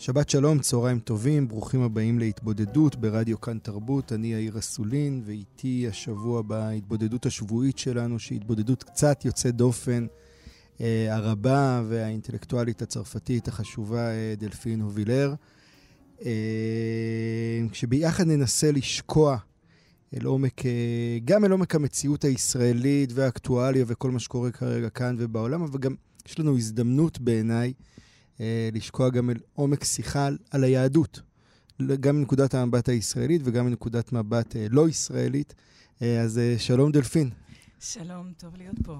שבת שלום, צהריים טובים, ברוכים הבאים להתבודדות ברדיו כאן תרבות. אני יאיר אסולין, ואיתי השבוע בהתבודדות השבועית שלנו, שהיא התבודדות קצת יוצאת דופן, אה, הרבה והאינטלקטואלית הצרפתית החשובה אה, דלפין הובילר. אה, כשביחד ננסה לשקוע אל עומק, אה, גם אל עומק המציאות הישראלית והאקטואליה וכל מה שקורה כרגע כאן ובעולם, אבל גם יש לנו הזדמנות בעיניי לשקוע גם אל עומק שיחה על, היהדות, גם מנקודת המבט הישראלית וגם מנקודת מבט אה, לא ישראלית. אה, אז שלום דלפין. שלום, טוב להיות פה.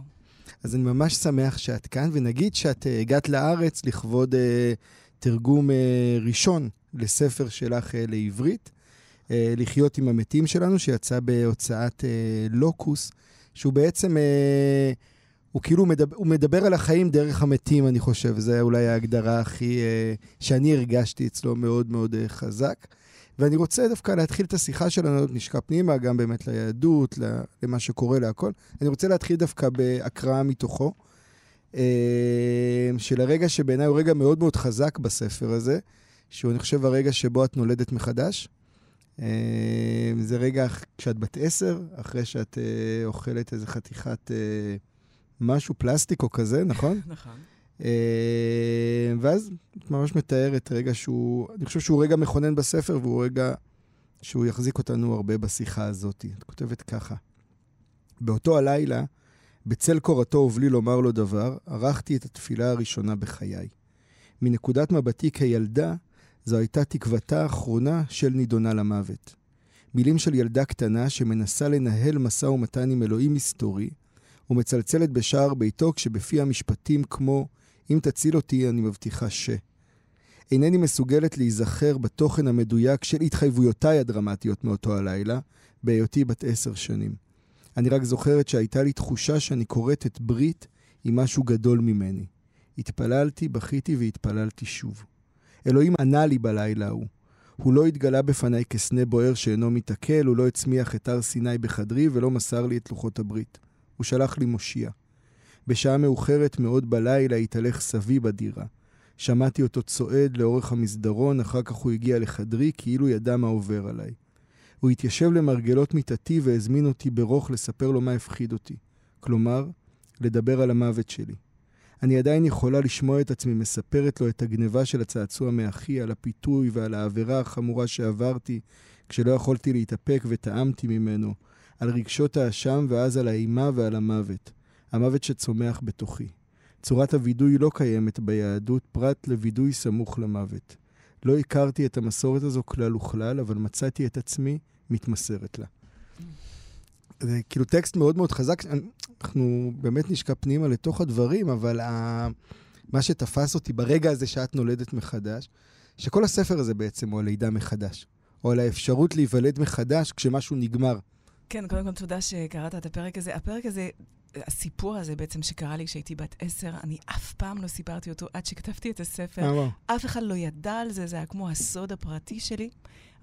אז אני ממש שמח שאת כאן, ונגיד שאת הגעת לארץ לכבוד תרגום ראשון לספר שלך לעברית, לחיות עם המתים שלנו, שיצא בהוצאת לוקוס, שהוא בעצם הוא כאילו מדבר, הוא מדבר על החיים דרך המתים, אני חושב. זו אולי ההגדרה הכי... אה, שאני הרגשתי אצלו מאוד מאוד אה, חזק. ואני רוצה דווקא להתחיל את השיחה שלנו, נשקע פנימה, גם באמת ליהדות, למה שקורה, להכל. אני רוצה להתחיל דווקא בהקראה מתוכו, אה, של הרגע שבעיניי הוא רגע מאוד מאוד חזק בספר הזה, שהוא, אני חושב, הרגע שבו את נולדת מחדש. אה, זה רגע כשאת בת עשר, אחרי שאת אה, אוכלת איזה חתיכת... משהו פלסטיק או כזה, נכון? נכון. אה, ואז את ממש מתארת רגע שהוא, אני חושב שהוא רגע מכונן בספר, והוא רגע שהוא יחזיק אותנו הרבה בשיחה הזאת. את כותבת ככה: באותו הלילה, בצל קורתו ובלי לומר לו דבר, ערכתי את התפילה הראשונה בחיי. מנקודת מבטי כילדה, זו הייתה תקוותה האחרונה של נידונה למוות. מילים של ילדה קטנה שמנסה לנהל משא ומתן עם אלוהים מסתורי, ומצלצלת בשער ביתו כשבפי המשפטים כמו אם תציל אותי, אני מבטיחה ש. אינני מסוגלת להיזכר בתוכן המדויק של התחייבויותיי הדרמטיות מאותו הלילה, בהיותי בת עשר שנים. אני רק זוכרת שהייתה לי תחושה שאני כורתת ברית עם משהו גדול ממני. התפללתי, בכיתי והתפללתי שוב. אלוהים ענה לי בלילה ההוא. הוא לא התגלה בפניי כסנה בוער שאינו מתעכל, הוא לא הצמיח את הר סיני בחדרי ולא מסר לי את לוחות הברית. הוא שלח לי מושיע. בשעה מאוחרת מאוד בלילה התהלך סבי בדירה. שמעתי אותו צועד לאורך המסדרון, אחר כך הוא הגיע לחדרי, כאילו ידע מה עובר עליי. הוא התיישב למרגלות מיטתי והזמין אותי ברוך לספר לו מה הפחיד אותי. כלומר, לדבר על המוות שלי. אני עדיין יכולה לשמוע את עצמי מספרת לו את הגניבה של הצעצוע מאחי, על הפיתוי ועל העבירה החמורה שעברתי כשלא יכולתי להתאפק וטעמתי ממנו, על רגשות האשם ואז על האימה ועל המוות. המוות שצומח בתוכי. צורת הווידוי לא קיימת ביהדות פרט לווידוי סמוך למוות. לא הכרתי את המסורת הזו כלל וכלל, אבל מצאתי את עצמי מתמסרת לה. זה כאילו טקסט מאוד מאוד חזק. אנחנו באמת נשקע פנימה לתוך הדברים, אבל ה... מה שתפס אותי ברגע הזה שאת נולדת מחדש, שכל הספר הזה בעצם הוא על לידה מחדש, או על האפשרות להיוולד מחדש כשמשהו נגמר. כן, קודם כל תודה שקראת את הפרק הזה. הפרק הזה, הסיפור הזה בעצם שקרה לי כשהייתי בת עשר, אני אף פעם לא סיפרתי אותו עד שכתבתי את הספר. אף אחד לא ידע על זה, זה היה כמו הסוד הפרטי שלי.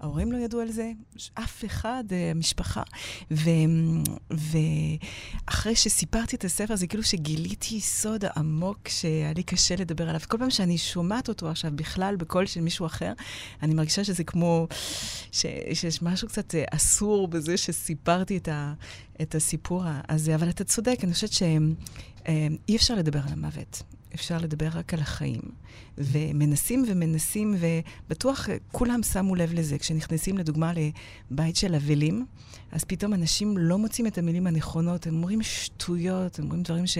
ההורים לא ידעו על זה, אף אחד, המשפחה. ואחרי שסיפרתי את הספר, זה כאילו שגיליתי סוד עמוק שהיה לי קשה לדבר עליו. כל פעם שאני שומעת אותו עכשיו בכלל בקול של מישהו אחר, אני מרגישה שזה כמו, ש, שיש משהו קצת אה, אסור בזה שסיפרתי את, ה, את הסיפור הזה. אבל אתה צודק, אני חושבת שאי אה, אפשר לדבר על המוות. אפשר לדבר רק על החיים. ומנסים ומנסים, ובטוח כולם שמו לב לזה. כשנכנסים לדוגמה לבית של אבלים, אז פתאום אנשים לא מוצאים את המילים הנכונות, הם אומרים שטויות, הם אומרים דברים ש...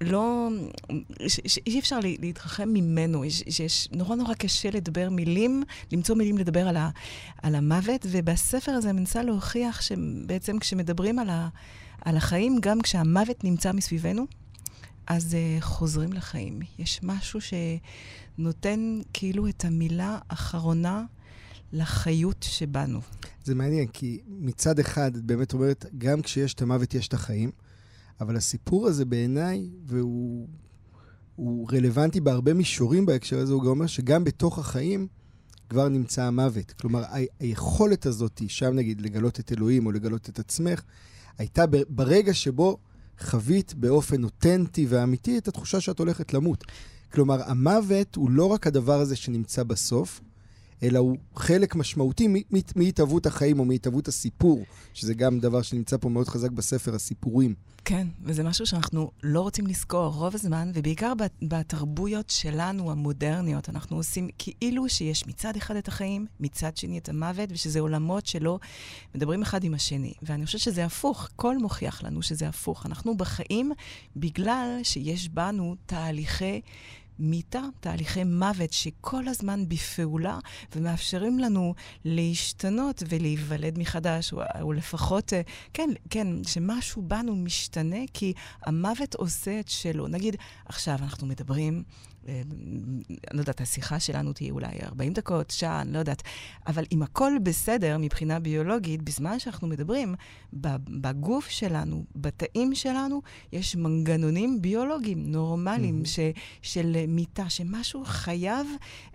לא, שאי אפשר להתרחם ממנו, שיש נורא נורא קשה לדבר מילים, למצוא מילים לדבר על, ה, על המוות, ובספר הזה מנסה להוכיח שבעצם כשמדברים על, ה, על החיים, גם כשהמוות נמצא מסביבנו, אז uh, חוזרים לחיים. יש משהו שנותן כאילו את המילה האחרונה לחיות שבנו. זה מעניין, כי מצד אחד, את באמת אומרת, גם כשיש את המוות יש את החיים, אבל הסיפור הזה בעיניי, והוא הוא רלוונטי בהרבה מישורים בהקשר הזה, הוא גם אומר שגם בתוך החיים כבר נמצא המוות. כלומר, ה- היכולת הזאת, שם נגיד, לגלות את אלוהים או לגלות את עצמך, הייתה ברגע שבו חווית באופן אותנטי ואמיתי את התחושה שאת הולכת למות. כלומר, המוות הוא לא רק הדבר הזה שנמצא בסוף, אלא הוא חלק משמעותי מהתהוות החיים או מהתהוות הסיפור, שזה גם דבר שנמצא פה מאוד חזק בספר, הסיפורים. כן, וזה משהו שאנחנו לא רוצים לזכור רוב הזמן, ובעיקר בתרבויות שלנו, המודרניות, אנחנו עושים כאילו שיש מצד אחד את החיים, מצד שני את המוות, ושזה עולמות שלא מדברים אחד עם השני. ואני חושבת שזה הפוך, הכל מוכיח לנו שזה הפוך. אנחנו בחיים בגלל שיש בנו תהליכי... מיתה, תהליכי מוות שכל הזמן בפעולה ומאפשרים לנו להשתנות ולהיוולד מחדש, או, או לפחות, אה, כן, כן, שמשהו בנו משתנה כי המוות עושה את שלו. נגיד, עכשיו אנחנו מדברים לא יודעת, השיחה שלנו תהיה אולי 40 דקות, שעה, אני לא יודעת. אבל אם הכל בסדר מבחינה ביולוגית, בזמן שאנחנו מדברים, בגוף שלנו, בתאים שלנו, יש מנגנונים ביולוגיים נורמליים mm-hmm. ש, של מיטה, שמשהו חייב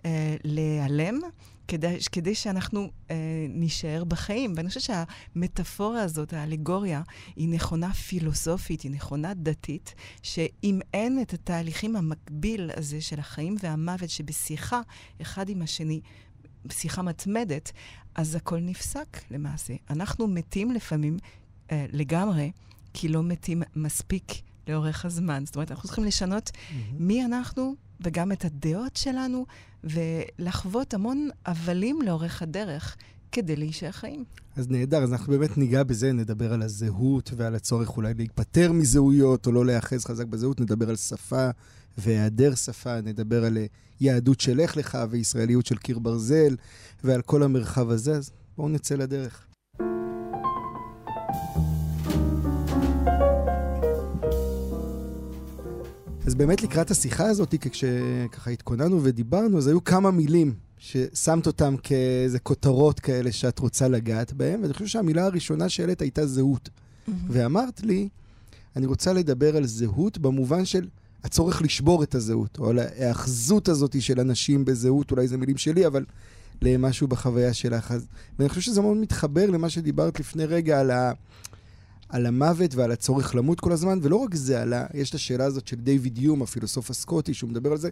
אה, להיעלם. כדי, כדי שאנחנו אה, נישאר בחיים. ואני חושבת שהמטאפורה הזאת, האלגוריה, היא נכונה פילוסופית, היא נכונה דתית, שאם אין את התהליכים המקביל הזה של החיים והמוות שבשיחה אחד עם השני, שיחה מתמדת, אז הכל נפסק למעשה. אנחנו מתים לפעמים אה, לגמרי, כי לא מתים מספיק לאורך הזמן. זאת אומרת, אנחנו צריכים לשנות mm-hmm. מי אנחנו וגם את הדעות שלנו, ולחוות המון הבלים לאורך הדרך כדי להישאר חיים. אז נהדר, אז אנחנו באמת ניגע בזה, נדבר על הזהות ועל הצורך אולי להיפטר מזהויות או לא להיאחז חזק בזהות, נדבר על שפה והיעדר שפה, נדבר על יהדות של לך לך וישראליות של קיר ברזל ועל כל המרחב הזה, אז בואו נצא לדרך. באמת לקראת השיחה הזאת, כשככה התכוננו ודיברנו, אז היו כמה מילים ששמת אותם כאיזה כותרות כאלה שאת רוצה לגעת בהן, ואני חושב שהמילה הראשונה שהעלית הייתה זהות. Mm-hmm. ואמרת לי, אני רוצה לדבר על זהות במובן של הצורך לשבור את הזהות, או על ההאחזות הזאת של אנשים בזהות, אולי זה מילים שלי, אבל למשהו בחוויה שלך. ואני חושב שזה מאוד מתחבר למה שדיברת לפני רגע על ה... על המוות ועל הצורך למות כל הזמן, ולא רק זה עלה, יש את השאלה הזאת של דיוויד יום, הפילוסוף הסקוטי, שהוא מדבר על זה,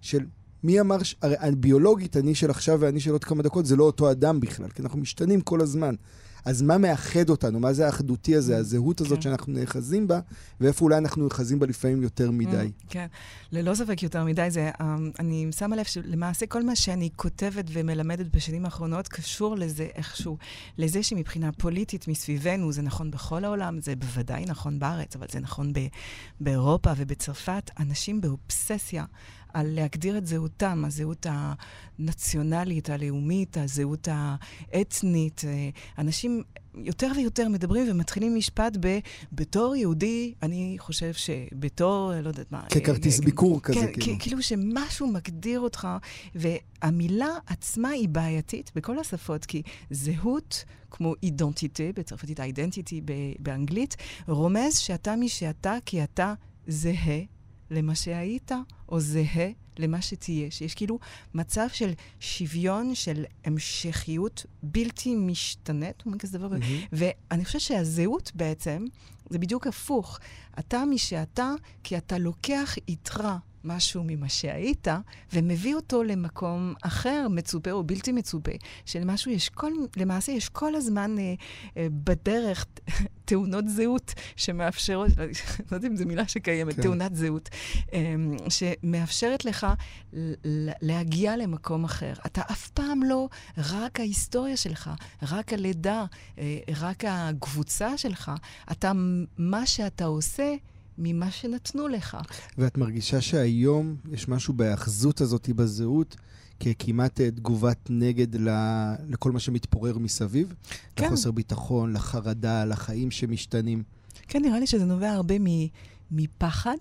של מי אמר. הרי ביולוגית, אני של עכשיו ואני של עוד כמה דקות, זה לא אותו אדם בכלל, כי אנחנו משתנים כל הזמן. אז מה מאחד אותנו? מה זה האחדותי הזה, mm, הזהות הזאת כן. שאנחנו נאחזים בה, ואיפה אולי אנחנו נאחזים בה לפעמים יותר mm, מדי? כן, ללא ספק יותר מדי. זה, um, אני שמה לב שלמעשה כל מה שאני כותבת ומלמדת בשנים האחרונות קשור לזה איכשהו, לזה שמבחינה פוליטית מסביבנו, זה נכון בכל העולם, זה בוודאי נכון בארץ, אבל זה נכון ב- באירופה ובצרפת, אנשים באובססיה. על להגדיר את זהותם, הזהות הנציונלית, הלאומית, הזהות האתנית. אה, אנשים יותר ויותר מדברים ומתחילים משפט ב... בתור יהודי, אני חושב שבתור, לא יודעת מה... ככרטיס אה, ביקור כזה, כן, כאילו. כאילו שמשהו מגדיר אותך, והמילה עצמה היא בעייתית בכל השפות, כי זהות, כמו אידנטיטה, בצרפתית אידנטיטי באנגלית, רומז שאתה מי שאתה כי אתה זהה למה שהיית, או זהה למה שתהיה. שיש כאילו מצב של שוויון, של המשכיות בלתי משתנית, אומרים כזה דבר. Mm-hmm. ואני חושבת שהזהות בעצם, זה בדיוק הפוך. אתה מי שאתה, כי אתה לוקח יתרה משהו ממה שהיית, ומביא אותו למקום אחר, מצופה או בלתי מצופה, שלמשהו יש כל, למעשה יש כל הזמן אה, אה, בדרך תאונות זהות שמאפשרות, לא יודעת אם זו מילה שקיימת, כן. תאונת זהות, אה, שמאפשרת לך להגיע למקום אחר. אתה אף פעם לא רק ההיסטוריה שלך, רק הלידה, אה, רק הקבוצה שלך. אתה, מה שאתה עושה, ממה שנתנו לך. ואת מרגישה שהיום יש משהו בהאחזות הזאת בזהות, ככמעט אה, תגובת נגד ל... לכל מה שמתפורר מסביב? כן. לחוסר ביטחון, לחרדה, לחיים שמשתנים. כן, נראה לי שזה נובע הרבה מ... מפחד,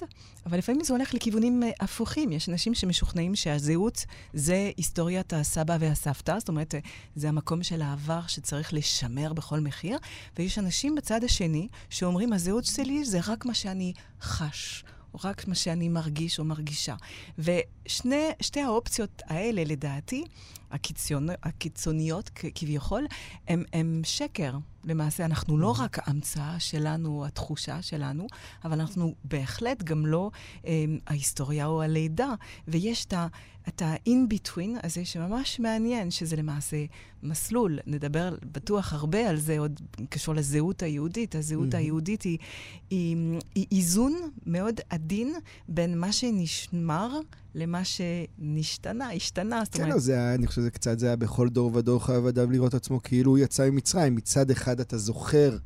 אבל לפעמים זה הולך לכיוונים אה, הפוכים. יש אנשים שמשוכנעים שהזהות זה היסטוריית הסבא והסבתא, זאת אומרת, אה, זה המקום של העבר שצריך לשמר בכל מחיר, ויש אנשים בצד השני שאומרים, הזהות שלי זה רק מה שאני חש. או רק מה שאני מרגיש או מרגישה. ושתי האופציות האלה, לדעתי, הקיצוני, הקיצוניות כביכול, הם שקר. למעשה, אנחנו לא רק ההמצאה שלנו, התחושה שלנו, אבל אנחנו בהחלט גם לא אה, ההיסטוריה או הלידה. ויש את ה... את ה-in-between הזה שממש מעניין, שזה למעשה מסלול. נדבר בטוח הרבה על זה, עוד קשור לזהות היהודית. הזהות mm-hmm. היהודית היא, היא, היא איזון מאוד עדין בין מה שנשמר למה שנשתנה, השתנה. כן, אומרת... לא, זה היה, אני חושב שזה קצת, זה היה בכל דור ודור חייב אדם לראות עצמו כאילו הוא יצא ממצרים. מצד אחד אתה זוכר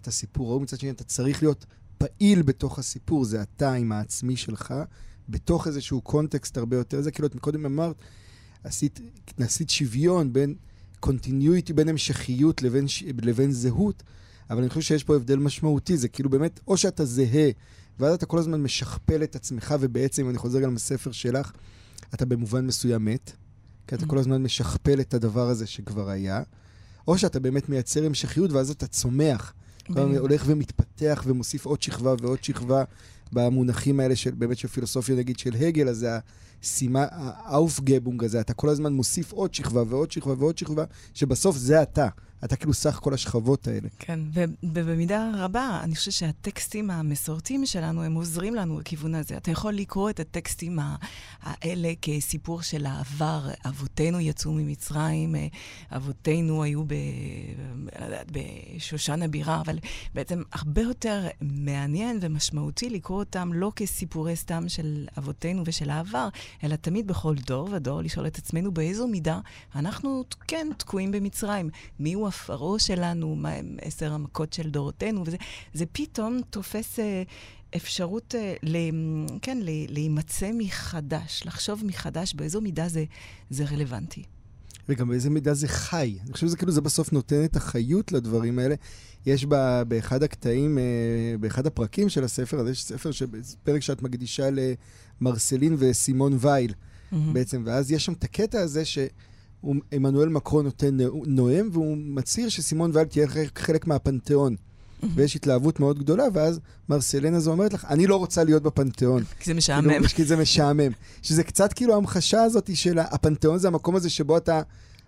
את הסיפור ההוא, מצד שני אתה צריך להיות פעיל בתוך הסיפור, זה אתה עם העצמי שלך. בתוך איזשהו context הרבה יותר, זה כאילו את מקודם אמרת, עשית, עשית שוויון בין continuity, בין המשכיות לבין, לבין זהות, אבל אני חושב שיש פה הבדל משמעותי, זה כאילו באמת, או שאתה זהה, ואז אתה כל הזמן משכפל את עצמך, ובעצם, אני חוזר גם לספר שלך, אתה במובן מסוים מת, כי אתה mm. כל הזמן משכפל את הדבר הזה שכבר היה, או שאתה באמת מייצר המשכיות, ואז אתה צומח. הולך ומתפתח ומוסיף עוד שכבה ועוד שכבה, במונחים האלה של באמת של פילוסופיה, נגיד, של הגל, אז זה הסימה, האופגבונג הזה, אתה כל הזמן מוסיף עוד שכבה ועוד שכבה ועוד שכבה, שבסוף זה אתה. אתה כאילו סך כל השכבות האלה. כן, ובמידה רבה, אני חושבת שהטקסטים המסורתיים שלנו, הם עוזרים לנו בכיוון הזה. אתה יכול לקרוא את הטקסטים האלה כסיפור של העבר. אבותינו יצאו ממצרים, אבותינו היו ב... בשושן הבירה, אבל בעצם הרבה יותר מעניין ומשמעותי לקרוא אותם לא כסיפורי סתם של אבותינו ושל העבר, אלא תמיד בכל דור ודור לשאול את עצמנו באיזו מידה אנחנו כן תקועים במצרים. מי הוא הפרעה שלנו, מה הם עשר המכות של דורותינו, וזה זה פתאום תופס אה, אפשרות, אה, ל, כן, ל, להימצא מחדש, לחשוב מחדש באיזו מידה זה, זה רלוונטי. וגם באיזה מידה זה חי. אני חושב שזה כאילו, זה בסוף נותן את החיות לדברים האלה. יש בה, באחד הקטעים, אה, באחד הפרקים של הספר, אז יש ספר, פרק שאת מקדישה למרסלין וסימון וייל, mm-hmm. בעצם, ואז יש שם את הקטע הזה ש... עמנואל מקרון נותן נואם, והוא מצהיר שסימון וייל תהיה חלק מהפנתיאון. ויש התלהבות מאוד גדולה, ואז מרסלן הזו אומרת לך, אני לא רוצה להיות בפנתיאון. כי זה משעמם. כאילו, כי זה משעמם. שזה קצת כאילו המחשה הזאת של הפנתיאון זה המקום הזה שבו אתה,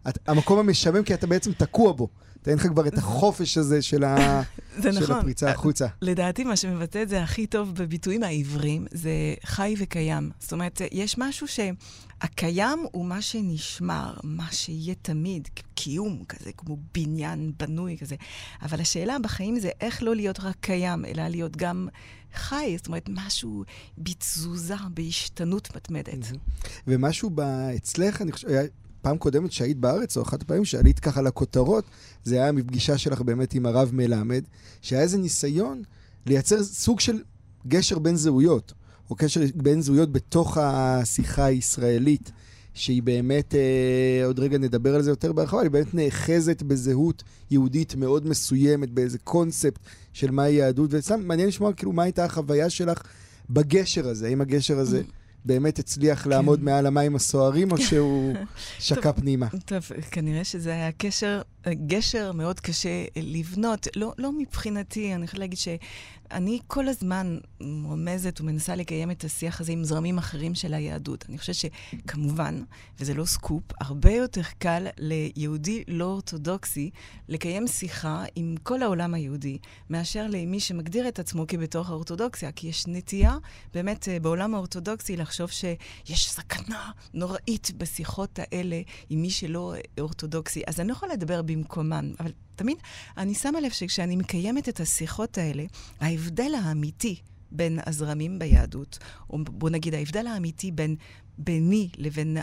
את, המקום המשעמם כי אתה בעצם תקוע בו. אין לך כבר את החופש הזה של, ה... של נכון. הפריצה החוצה. לדעתי, מה שמבטא את זה הכי טוב בביטויים העבריים, זה חי וקיים. זאת אומרת, יש משהו שהקיים הוא מה שנשמר, מה שיהיה תמיד, קיום כזה, כמו בניין בנוי כזה. אבל השאלה בחיים זה איך לא להיות רק קיים, אלא להיות גם חי, זאת אומרת, משהו בתזוזה, בהשתנות מתמדת. ומשהו אצלך, אני חושב... פעם קודמת שהיית בארץ, או אחת הפעמים שעלית ככה לכותרות, זה היה מפגישה שלך באמת עם הרב מלמד, שהיה איזה ניסיון לייצר סוג של גשר בין זהויות, או קשר בין זהויות בתוך השיחה הישראלית, שהיא באמת, אה, עוד רגע נדבר על זה יותר בהרחבה, היא באמת נאחזת בזהות יהודית מאוד מסוימת, באיזה קונספט של מהי יהדות, וסתם מעניין לשמוע כאילו מה הייתה החוויה שלך בגשר הזה, האם הגשר הזה... באמת הצליח כן. לעמוד מעל המים הסוערים, או שהוא שקע פנימה? טוב, כנראה שזה היה קשר, גשר מאוד קשה לבנות. לא, לא מבחינתי, אני יכולה להגיד ש... אני כל הזמן רומזת ומנסה לקיים את השיח הזה עם זרמים אחרים של היהדות. אני חושבת שכמובן, וזה לא סקופ, הרבה יותר קל ליהודי לא אורתודוקסי לקיים שיחה עם כל העולם היהודי, מאשר למי שמגדיר את עצמו כבתוך האורתודוקסיה. כי יש נטייה באמת אה, בעולם האורתודוקסי לחשוב שיש סכנה נוראית בשיחות האלה עם מי שלא אורתודוקסי. אז אני לא יכולה לדבר במקומם, אבל תמיד אני שמה לב שכשאני מקיימת את השיחות האלה, ההבדל האמיתי בין הזרמים ביהדות, או בוא נגיד ההבדל האמיתי בין ביני לבין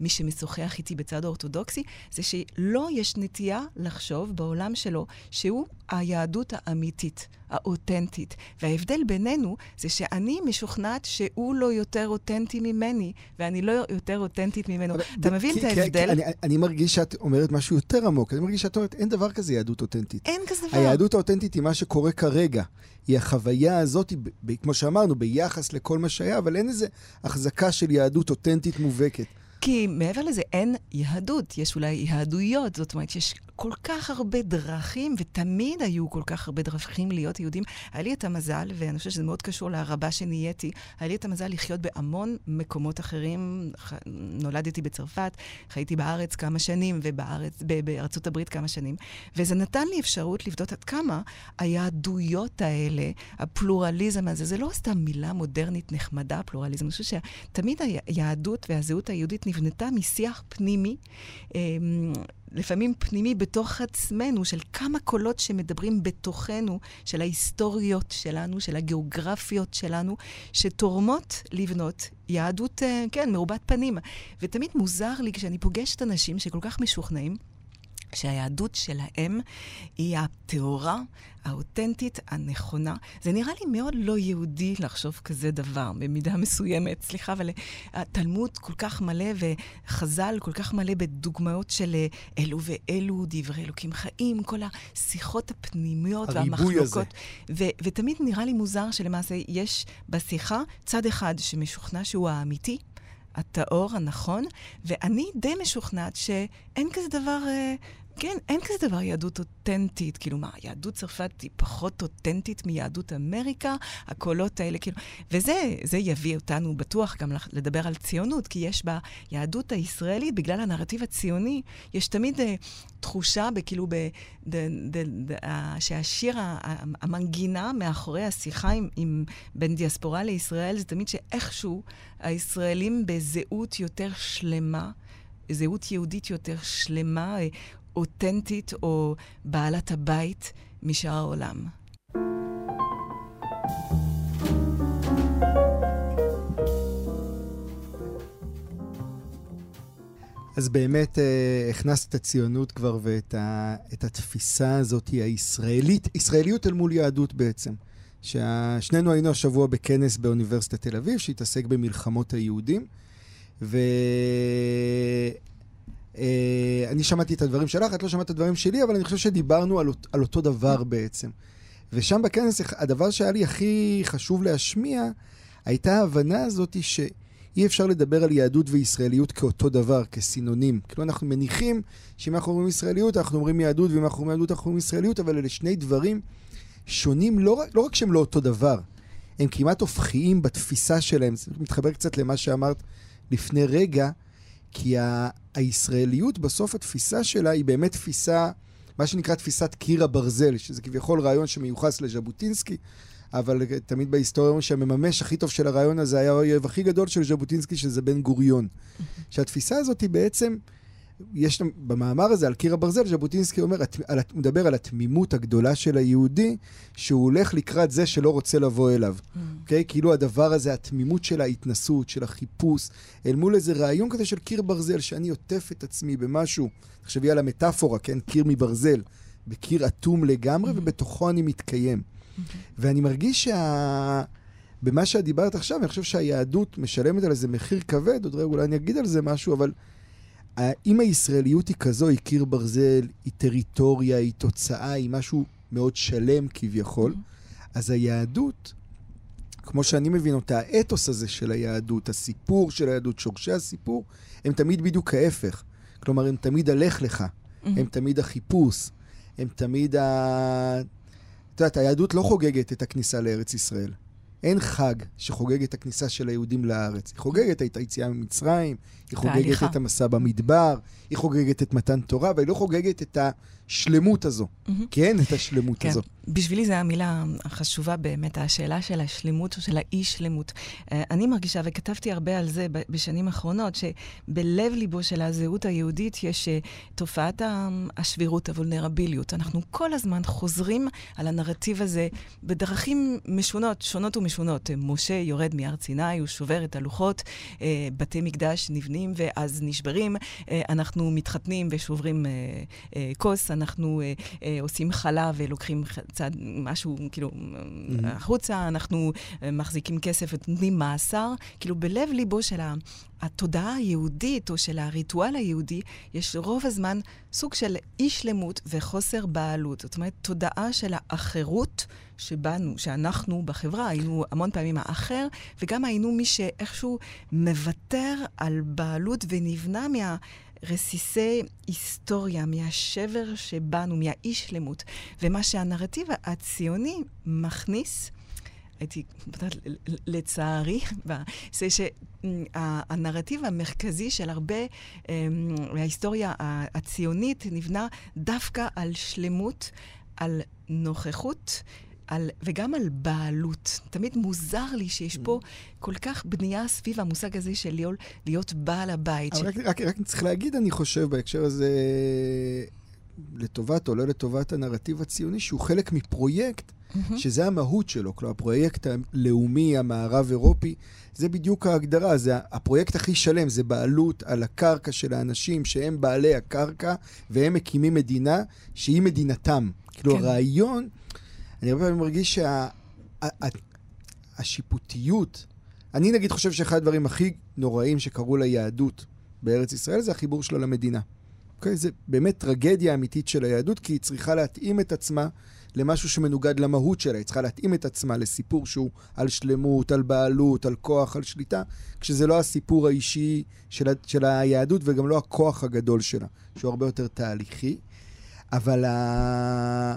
מי שמשוחח איתי בצד האורתודוקסי, זה שלא יש נטייה לחשוב בעולם שלו שהוא היהדות האמיתית, האותנטית. וההבדל בינינו זה שאני משוכנעת שהוא לא יותר אותנטי ממני, ואני לא יותר אותנטית ממנו. אתה מבין את ההבדל? אני, אני מרגיש שאת אומרת משהו יותר עמוק. אני מרגיש שאת אומרת, אין דבר כזה יהדות אותנטית. אין כזה דבר. היהדות האותנטית היא מה שקורה כרגע. היא החוויה הזאת, כמו שאמרנו, ביחס לכל מה שהיה, אבל אין איזו החזקה של יהדות אותנטית מובהקת. כי מעבר לזה אין יהדות, יש אולי יהדויות, זאת אומרת, יש כל כך הרבה דרכים, ותמיד היו כל כך הרבה דרכים להיות יהודים. היה לי את המזל, ואני חושבת שזה מאוד קשור לרבה שנהייתי, היה לי את המזל לחיות בהמון מקומות אחרים. נולדתי בצרפת, חייתי בארץ כמה שנים, ובארץ, בארצות הברית כמה שנים, וזה נתן לי אפשרות לבדות עד כמה היהדויות האלה, הפלורליזם הזה, זה לא סתם מילה מודרנית נחמדה, פלורליזם. אני חושבת שתמיד היהדות והזהות היהודית נבנתה משיח פנימי. לפעמים פנימי בתוך עצמנו, של כמה קולות שמדברים בתוכנו, של ההיסטוריות שלנו, של הגיאוגרפיות שלנו, שתורמות לבנות יהדות, אה, כן, מרובת פנים. ותמיד מוזר לי כשאני פוגשת אנשים שכל כך משוכנעים, שהיהדות שלהם היא הטהורה, האותנטית, הנכונה. זה נראה לי מאוד לא יהודי לחשוב כזה דבר, במידה מסוימת. סליחה, אבל התלמוד כל כך מלא וחז"ל כל כך מלא בדוגמאות של אה, אלו ואלו, דברי אלוקים חיים, כל השיחות הפנימיות והמחלוקות. הזה. ו- ותמיד נראה לי מוזר שלמעשה יש בשיחה צד אחד שמשוכנע שהוא האמיתי, הטהור, הנכון, ואני די משוכנעת שאין כזה דבר אה, כן, אין כזה דבר יהדות אותנטית. כאילו, מה, יהדות צרפת היא פחות אותנטית מיהדות אמריקה? הקולות האלה, כאילו... וזה יביא אותנו בטוח גם לדבר על ציונות, כי יש ביהדות הישראלית, בגלל הנרטיב הציוני, יש תמיד uh, תחושה, כאילו, ב, ד, ד, ד, uh, שהשיר, המנגינה מאחורי השיחה עם, עם בין דיאספורה לישראל, זה תמיד שאיכשהו הישראלים בזהות יותר שלמה. זהות יהודית יותר שלמה, אה, אותנטית או בעלת הבית משאר העולם. אז באמת אה, הכנסת את הציונות כבר ואת ה, את התפיסה הזאת הישראלית, ישראליות אל מול יהדות בעצם. ששנינו היינו השבוע בכנס באוניברסיטת תל אביב, שהתעסק במלחמות היהודים, ו... אה, אני שמעתי את הדברים שלך, את לא שמעת את הדברים שלי, אבל אני חושב שדיברנו על, על אותו דבר בעצם. ושם בכנס, הדבר שהיה לי הכי חשוב להשמיע, הייתה ההבנה הזאת שאי אפשר לדבר על יהדות וישראליות כאותו דבר, כסינונים. כאילו אנחנו מניחים שאם אנחנו אומרים ישראליות, אנחנו אומרים יהדות, ואם אנחנו אומרים יהדות, אנחנו אומרים ישראליות, אבל אלה שני דברים שונים, לא, לא רק שהם לא אותו דבר, הם כמעט הופכיים בתפיסה שלהם. זה מתחבר קצת למה שאמרת לפני רגע, כי ה- הישראליות, בסוף התפיסה שלה היא באמת תפיסה, מה שנקרא תפיסת קיר הברזל, שזה כביכול רעיון שמיוחס לז'בוטינסקי, אבל תמיד בהיסטוריה אומרים שהמממש הכי טוב של הרעיון הזה היה האויב הכי גדול של ז'בוטינסקי, שזה בן גוריון. שהתפיסה הזאת היא בעצם... יש במאמר הזה על קיר הברזל, ז'בוטינסקי אומר, הוא מדבר על התמימות הגדולה של היהודי, שהוא הולך לקראת זה שלא רוצה לבוא אליו. Mm. אוקיי? Mm. Okay? כאילו הדבר הזה, התמימות של ההתנסות, של החיפוש, אל מול איזה רעיון כזה של קיר ברזל, שאני עוטף את עצמי במשהו. תחשבי על המטאפורה, כן? קיר מברזל. בקיר אטום לגמרי, mm. ובתוכו אני מתקיים. Mm-hmm. ואני מרגיש שה... במה שאת דיברת עכשיו, אני חושב שהיהדות משלמת על איזה מחיר כבד, עוד רגע אולי אני אגיד על זה משהו, אבל אם הישראליות היא כזו, היא קיר ברזל, היא טריטוריה, היא תוצאה, היא משהו מאוד שלם כביכול, mm-hmm. אז היהדות, כמו שאני מבין אותה, האתוס הזה של היהדות, הסיפור של היהדות, שורשי הסיפור, הם תמיד בדיוק ההפך. כלומר, הם תמיד הלך לך, mm-hmm. הם תמיד החיפוש, הם תמיד ה... את יודעת, היהדות לא חוגגת את הכניסה לארץ ישראל. אין חג שחוגג את הכניסה של היהודים לארץ. היא חוגגת את היציאה ממצרים, היא חוגגת את המסע במדבר, היא חוגגת את מתן תורה, אבל היא לא חוגגת את השלמות הזו. Mm-hmm. כן, את השלמות כן. הזו. בשבילי זו המילה החשובה באמת, השאלה של השלמות או של האי-שלמות. אה, אני מרגישה, וכתבתי הרבה על זה בשנים האחרונות, שבלב ליבו של הזהות היהודית יש אה, תופעת השבירות, הוולנרביליות. אנחנו כל הזמן חוזרים על הנרטיב הזה בדרכים משונות, שונות ומשונות. משה יורד מהר סיני, הוא שובר את הלוחות, בתי מקדש נבנים ואז נשברים, אנחנו מתחתנים ושוברים כוס, אנחנו עושים חלה ולוקחים צד, משהו, כאילו, mm-hmm. החוצה, אנחנו אה, מחזיקים כסף ונותנים מאסר. כאילו, בלב ליבו של התודעה היהודית או של הריטואל היהודי, יש רוב הזמן סוג של אי-שלמות וחוסר בעלות. זאת אומרת, תודעה של האחרות שבנו, שאנחנו בחברה היינו המון פעמים האחר, וגם היינו מי שאיכשהו מוותר על בעלות ונבנה מה... רסיסי היסטוריה, מהשבר שבאנו, מהאי-שלמות. ומה שהנרטיב הציוני מכניס, הייתי, לצערי, זה שהנרטיב המרכזי של הרבה אמ, מההיסטוריה הציונית נבנה דווקא על שלמות, על נוכחות. על, וגם על בעלות. תמיד מוזר לי שיש פה mm. כל כך בנייה סביב המושג הזה של להיות, להיות בעל הבית. אבל ש... רק, רק, רק צריך להגיד, אני חושב, בהקשר הזה, לטובת או לא לטובת הנרטיב הציוני, שהוא חלק מפרויקט, mm-hmm. שזה המהות שלו. כלומר, הפרויקט הלאומי, המערב-אירופי, זה בדיוק ההגדרה, זה הפרויקט הכי שלם, זה בעלות על הקרקע של האנשים שהם בעלי הקרקע, והם מקימים מדינה שהיא מדינתם. כאילו, כן. הרעיון... אני הרבה פעמים מרגיש שהשיפוטיות, שה, אני נגיד חושב שאחד הדברים הכי נוראים שקרו ליהדות בארץ ישראל זה החיבור שלה למדינה. אוקיי? זה באמת טרגדיה אמיתית של היהדות, כי היא צריכה להתאים את עצמה למשהו שמנוגד למהות שלה. היא צריכה להתאים את עצמה לסיפור שהוא על שלמות, על בעלות, על כוח, על שליטה, כשזה לא הסיפור האישי של, של היהדות וגם לא הכוח הגדול שלה, שהוא הרבה יותר תהליכי. אבל ה...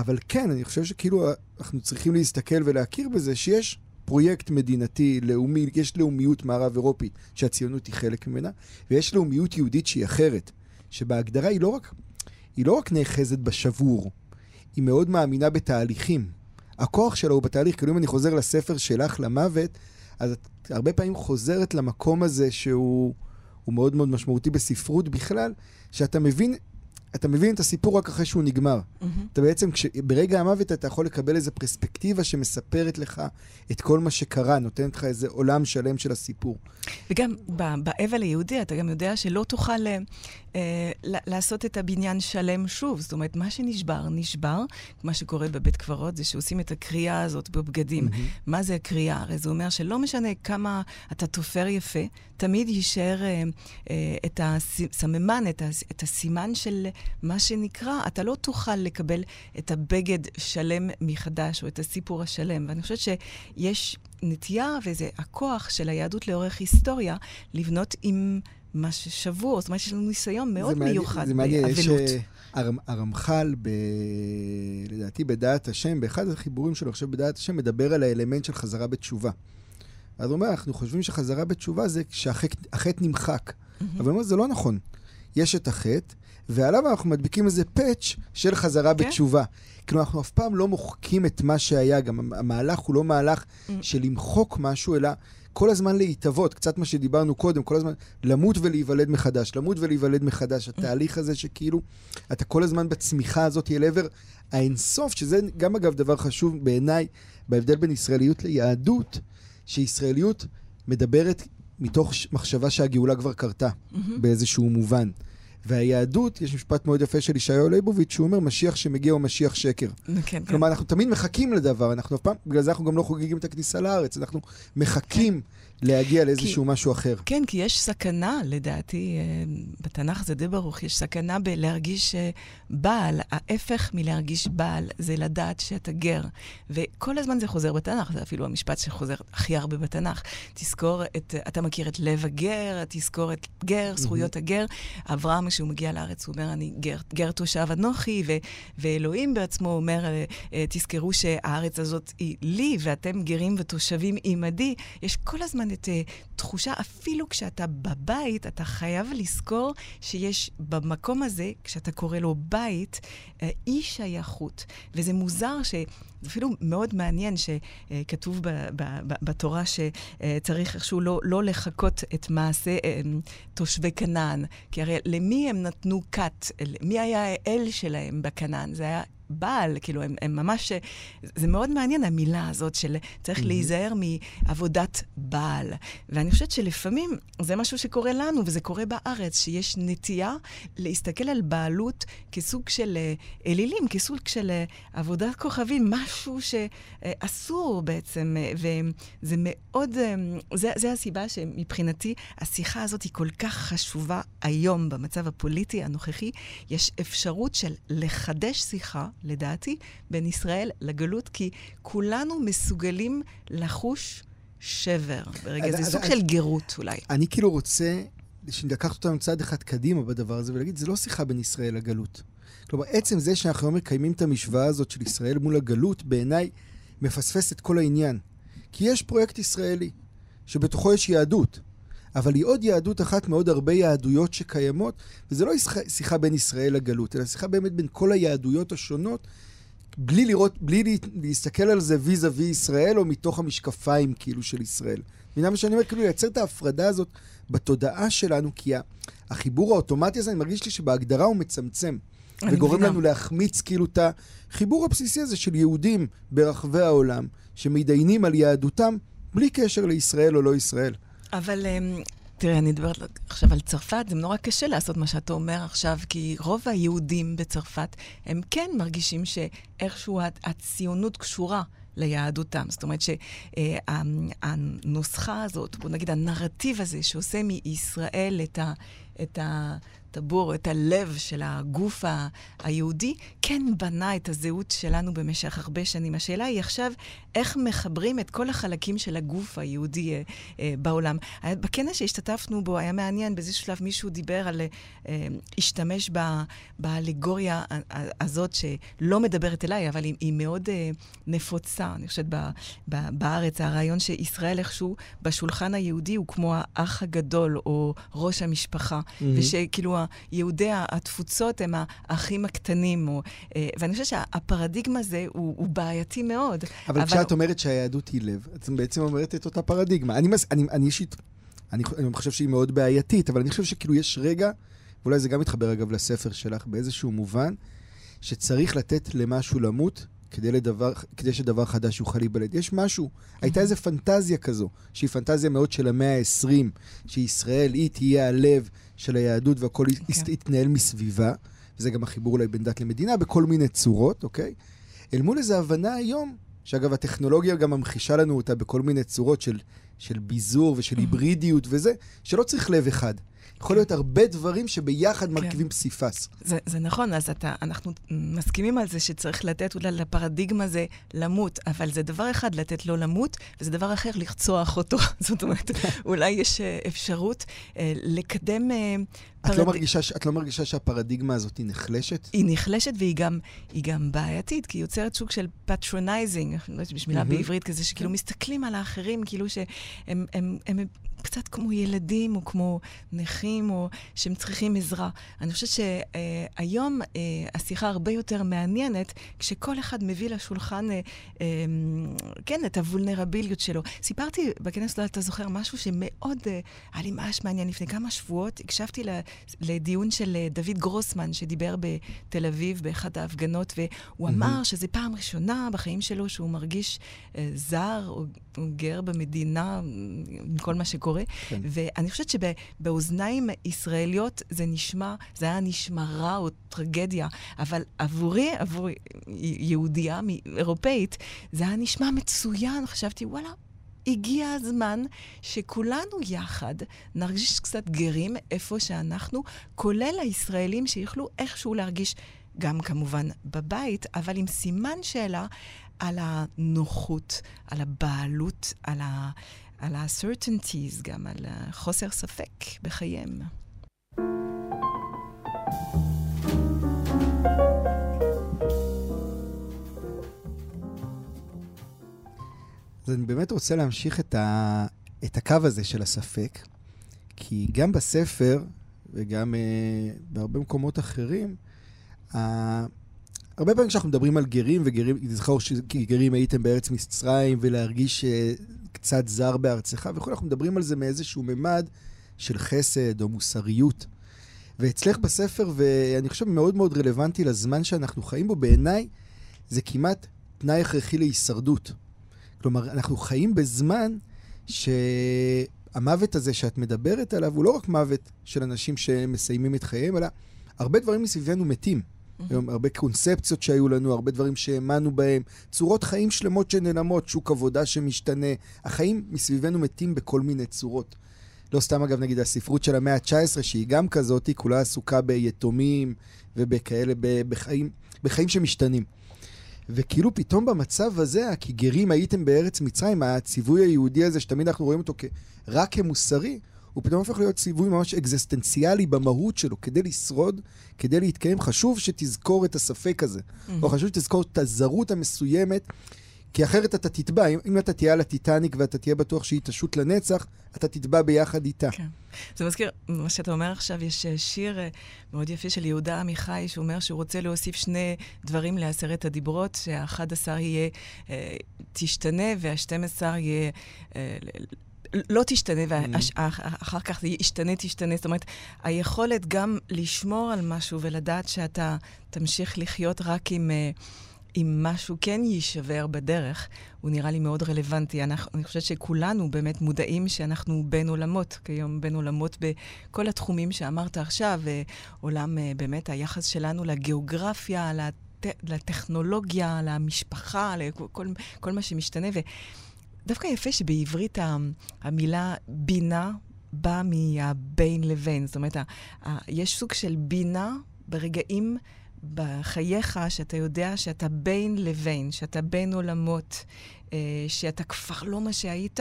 אבל כן, אני חושב שכאילו אנחנו צריכים להסתכל ולהכיר בזה שיש פרויקט מדינתי, לאומי, יש לאומיות מערב אירופית שהציונות היא חלק ממנה, ויש לאומיות יהודית שהיא אחרת, שבהגדרה היא לא רק, היא לא רק נאחזת בשבור, היא מאוד מאמינה בתהליכים. הכוח שלה הוא בתהליך, כאילו אם אני חוזר לספר שלך למוות, אז את הרבה פעמים חוזרת למקום הזה שהוא מאוד מאוד משמעותי בספרות בכלל, שאתה מבין אתה מבין את הסיפור רק אחרי שהוא נגמר. Mm-hmm. אתה בעצם, כש, ברגע המוות אתה יכול לקבל איזו פרספקטיבה שמספרת לך את כל מה שקרה, נותנת לך איזה עולם שלם של הסיפור. וגם באבל היהודי אתה גם יודע שלא תוכל אה, לעשות את הבניין שלם שוב. זאת אומרת, מה שנשבר, נשבר. מה שקורה בבית קברות זה שעושים את הקריאה הזאת בבגדים. Mm-hmm. מה זה הקריאה? הרי זה אומר שלא משנה כמה אתה תופר יפה, תמיד יישאר אה, אה, את הסממן, את, הס, את הסימן של מה שנקרא, אתה לא תוכל לקבל את הבגד שלם מחדש, או את הסיפור השלם. ואני חושבת שיש נטייה, וזה הכוח של היהדות לאורך היסטוריה, לבנות עם... מה ששבור, זאת אומרת, יש לנו ניסיון מאוד מיוחד באבלות. זה מעניין, יש אה, הרמח"ל, ב... לדעתי בדעת השם, באחד החיבורים שלו, עכשיו בדעת השם, מדבר על האלמנט של חזרה בתשובה. אז הוא אומר, אנחנו חושבים שחזרה בתשובה זה כשהחטא נמחק. Mm-hmm. אבל הוא אומר, זה לא נכון. יש את החטא, ועליו אנחנו מדביקים איזה פאץ' של חזרה כן? בתשובה. כאילו, אנחנו אף פעם לא מוחקים את מה שהיה, גם המהלך הוא לא מהלך mm-hmm. של למחוק משהו, אלא כל הזמן להתהוות, קצת מה שדיברנו קודם, כל הזמן למות ולהיוולד מחדש, למות ולהיוולד מחדש. התהליך הזה שכאילו, אתה כל הזמן בצמיחה הזאת אל עבר האינסוף, שזה גם אגב דבר חשוב בעיניי, בהבדל בין ישראליות ליהדות, שישראליות מדברת מתוך מחשבה שהגאולה כבר קרתה, mm-hmm. באיזשהו מובן. והיהדות, יש משפט מאוד יפה של ישעיהו ליבוביץ', שהוא אומר, משיח שמגיע הוא משיח שקר. כן, כן. כלומר, כן. אנחנו תמיד מחכים לדבר, אנחנו אף פעם, בגלל זה אנחנו גם לא חוגגים את הכניסה לארץ, אנחנו מחכים. כן. להגיע לאיזשהו כי, משהו אחר. כן, כי יש סכנה, לדעתי, אה, בתנ"ך זה די ברוך, יש סכנה בלהרגיש אה, בעל. ההפך מלהרגיש בעל זה לדעת שאתה גר. וכל הזמן זה חוזר בתנ"ך, זה אפילו המשפט שחוזר הכי הרבה בתנ"ך. תזכור את, אתה מכיר את לב הגר, תזכור את גר, זכויות mm-hmm. הגר. אברהם, כשהוא מגיע לארץ, הוא אומר, אני גר, גר תושב אנוכי, ו, ואלוהים בעצמו אומר, אה, תזכרו שהארץ הזאת היא לי, ואתם גרים ותושבים עימדי. יש כל הזמן הזמן את uh, תחושה, אפילו כשאתה בבית, אתה חייב לזכור שיש במקום הזה, כשאתה קורא לו בית, uh, אי שייכות. וזה מוזר ש... זה אפילו מאוד מעניין שכתוב ב, ב, ב, בתורה שצריך איכשהו לא, לא לחכות את מעשה אה, תושבי כנען. כי הרי למי הם נתנו כת? מי היה האל שלהם בכנען? זה היה בעל, כאילו, הם, הם ממש... זה מאוד מעניין, המילה הזאת של צריך mm-hmm. להיזהר מעבודת בעל. ואני חושבת שלפעמים זה משהו שקורה לנו, וזה קורה בארץ, שיש נטייה להסתכל על בעלות כסוג של אה, אלילים, כסוג של אה, עבודת כוכבים, משהו שאסור בעצם, אה, וזה מאוד... זה, זה הסיבה שמבחינתי השיחה הזאת היא כל כך חשובה היום, במצב הפוליטי הנוכחי. יש אפשרות של לחדש שיחה. לדעתי, בין ישראל לגלות, כי כולנו מסוגלים לחוש שבר ברגע, זה סוג של גרות אולי. אני כאילו רוצה לקחת אותנו צעד אחד קדימה בדבר הזה ולהגיד, זה לא שיחה בין ישראל לגלות. כלומר, עצם זה שאנחנו היום מקיימים את המשוואה הזאת של ישראל מול הגלות, בעיניי מפספס את כל העניין. כי יש פרויקט ישראלי, שבתוכו יש יהדות. אבל היא עוד יהדות אחת מעוד הרבה יהדויות שקיימות, וזה לא שיחה בין ישראל לגלות, אלא שיחה באמת בין כל היהדויות השונות, בלי לראות, בלי להסתכל על זה ויזה וי ישראל, או מתוך המשקפיים כאילו של ישראל. מבינה מה שאני אומר? כאילו לייצר את ההפרדה הזאת בתודעה שלנו, כי החיבור האוטומטי הזה, אני מרגיש לי שבהגדרה הוא מצמצם. וגורם מבינה. לנו להחמיץ כאילו את החיבור הבסיסי הזה של יהודים ברחבי העולם, שמתדיינים על יהדותם בלי קשר לישראל או לא ישראל. אבל אמ, תראה, אני מדברת עכשיו על צרפת, זה נורא קשה לעשות מה שאתה אומר עכשיו, כי רוב היהודים בצרפת, הם כן מרגישים שאיכשהו הציונות קשורה ליהדותם. זאת אומרת שהנוסחה הזאת, בוא נגיד הנרטיב הזה, שעושה מישראל את ה... את ה הטבור, את הלב של הגוף ה- היהודי, כן בנה את הזהות שלנו במשך הרבה שנים. השאלה היא עכשיו, איך מחברים את כל החלקים של הגוף היהודי אה, אה, בעולם. בכנס שהשתתפנו בו היה מעניין, באיזשהו שלב מישהו דיבר על, אה, השתמש ב- באלגוריה הזאת, שלא מדברת אליי, אבל היא, היא מאוד אה, נפוצה, אני חושבת, ב- ב- בארץ, הרעיון שישראל איכשהו בשולחן היהודי הוא כמו האח הגדול, או ראש המשפחה, mm-hmm. ושכאילו יהודי התפוצות הם האחים הקטנים. או, אה, ואני חושבת שהפרדיגמה הזה הוא, הוא בעייתי מאוד. אבל, אבל כשאת אומרת שהיהדות היא לב, את בעצם אומרת את אותה פרדיגמה. אני, אני, אני אישית, אני, אני חושב שהיא מאוד בעייתית, אבל אני חושב שכאילו יש רגע, ואולי זה גם מתחבר אגב לספר שלך באיזשהו מובן, שצריך לתת למשהו למות כדי, לדבר, כדי שדבר חדש יוכל להיוולד. יש משהו, הייתה איזו פנטזיה כזו, שהיא פנטזיה מאוד של המאה ה-20, שישראל היא תהיה הלב של היהדות והכל okay. כן. יתנהל מסביבה, וזה גם החיבור אולי בין דת למדינה בכל מיני צורות, אוקיי? אל מול איזו הבנה היום, שאגב, הטכנולוגיה גם ממחישה לנו אותה בכל מיני צורות של, של ביזור ושל היברידיות וזה, שלא צריך לב אחד. יכול להיות הרבה דברים שביחד כן. מרכיבים פסיפס. זה, זה נכון, אז אתה, אנחנו מסכימים על זה שצריך לתת אולי לפרדיגמה הזה למות, אבל זה דבר אחד לתת לו למות, וזה דבר אחר לרצוח אותו. זאת אומרת, אולי יש אה, אפשרות אה, לקדם... אה, את, פרד... לא מרגישה, את לא מרגישה שהפרדיגמה הזאת היא נחלשת? היא נחלשת והיא גם, גם בעייתית, כי היא יוצרת סוג של patronizing, אני לא יודעת יש מילה. בעברית כזה, שכאילו מסתכלים על האחרים, כאילו שהם הם, הם, הם קצת כמו ילדים או כמו נכים, או שהם צריכים עזרה. אני חושבת שהיום אה, השיחה הרבה יותר מעניינת, כשכל אחד מביא לשולחן, אה, אה, כן, את הוולנרביליות שלו. סיפרתי בכנס, לא אתה זוכר, משהו שמאוד היה לי ממש מעניין. לפני כמה שבועות הקשבתי לדיון של דוד גרוסמן, שדיבר בתל אביב באחת ההפגנות, והוא אמר שזו פעם ראשונה בחיים שלו שהוא מרגיש זר או גר במדינה, עם כל מה שקורה. קורה. כן. ואני חושבת שבאוזניים ישראליות זה נשמע, זה היה נשמע רע או טרגדיה, אבל עבורי, עבור יהודייה אירופאית, זה היה נשמע מצוין. חשבתי, וואלה, הגיע הזמן שכולנו יחד נרגיש קצת גרים איפה שאנחנו, כולל הישראלים שיוכלו איכשהו להרגיש גם כמובן בבית, אבל עם סימן שאלה על הנוחות, על הבעלות, על ה... על ה-certainties, גם על חוסר ספק בחייהם. אז אני באמת רוצה להמשיך את, ה, את הקו הזה של הספק, כי גם בספר וגם אה, בהרבה מקומות אחרים, אה, הרבה פעמים כשאנחנו מדברים על גרים, וגרים, זכור שגרים הייתם בארץ מצרים, ולהרגיש אה, קצת זר בארצך וכו', אנחנו מדברים על זה מאיזשהו ממד של חסד או מוסריות. ואצלך בספר, ואני חושב מאוד מאוד רלוונטי לזמן שאנחנו חיים בו, בעיניי זה כמעט תנאי הכרחי להישרדות. כלומר, אנחנו חיים בזמן שהמוות הזה שאת מדברת עליו הוא לא רק מוות של אנשים שמסיימים את חייהם, אלא הרבה דברים מסביבנו מתים. היום הרבה קונספציות שהיו לנו, הרבה דברים שהאמנו בהם, צורות חיים שלמות שנעלמות, שוק עבודה שמשתנה. החיים מסביבנו מתים בכל מיני צורות. לא סתם, אגב, נגיד הספרות של המאה ה-19, שהיא גם כזאת, היא כולה עסוקה ביתומים ובכאלה, בחיים, בחיים שמשתנים. וכאילו פתאום במצב הזה, כי גרים הייתם בארץ מצרים, הציווי היהודי הזה, שתמיד אנחנו רואים אותו רק כמוסרי, הוא פתאום הופך להיות ציווי ממש אקזיסטנציאלי במהות שלו. כדי לשרוד, כדי להתקיים, חשוב שתזכור את הספק הזה. Mm-hmm. או חשוב שתזכור את הזרות המסוימת, כי אחרת אתה תטבע. אם, אם אתה תהיה על הטיטניק ואתה תהיה בטוח שהיא תשוט לנצח, אתה תטבע ביחד איתה. כן. זה מזכיר, מה שאתה אומר עכשיו, יש אה, שיר אה, מאוד יפה של יהודה עמיחי, שהוא אומר שהוא רוצה להוסיף שני דברים לעשרת הדיברות, שה-11 יהיה אה, תשתנה, וה-12 יהיה... לא תשתנה, ואחר כך זה ישתנה, תשתנה. זאת אומרת, היכולת גם לשמור על משהו ולדעת שאתה תמשיך לחיות רק עם... אם משהו כן יישבר בדרך, הוא נראה לי מאוד רלוונטי. אנחנו, אני חושבת שכולנו באמת מודעים שאנחנו בין עולמות, כיום בין עולמות בכל התחומים שאמרת עכשיו, עולם באמת היחס שלנו לגיאוגרפיה, לט, לטכנולוגיה, למשפחה, לכל כל מה שמשתנה. ודווקא יפה שבעברית המילה בינה באה מהבין לבין. זאת אומרת, יש סוג של בינה ברגעים... בחייך, שאתה יודע שאתה בין לבין, שאתה בין עולמות, אה, שאתה כבר לא מה שהיית,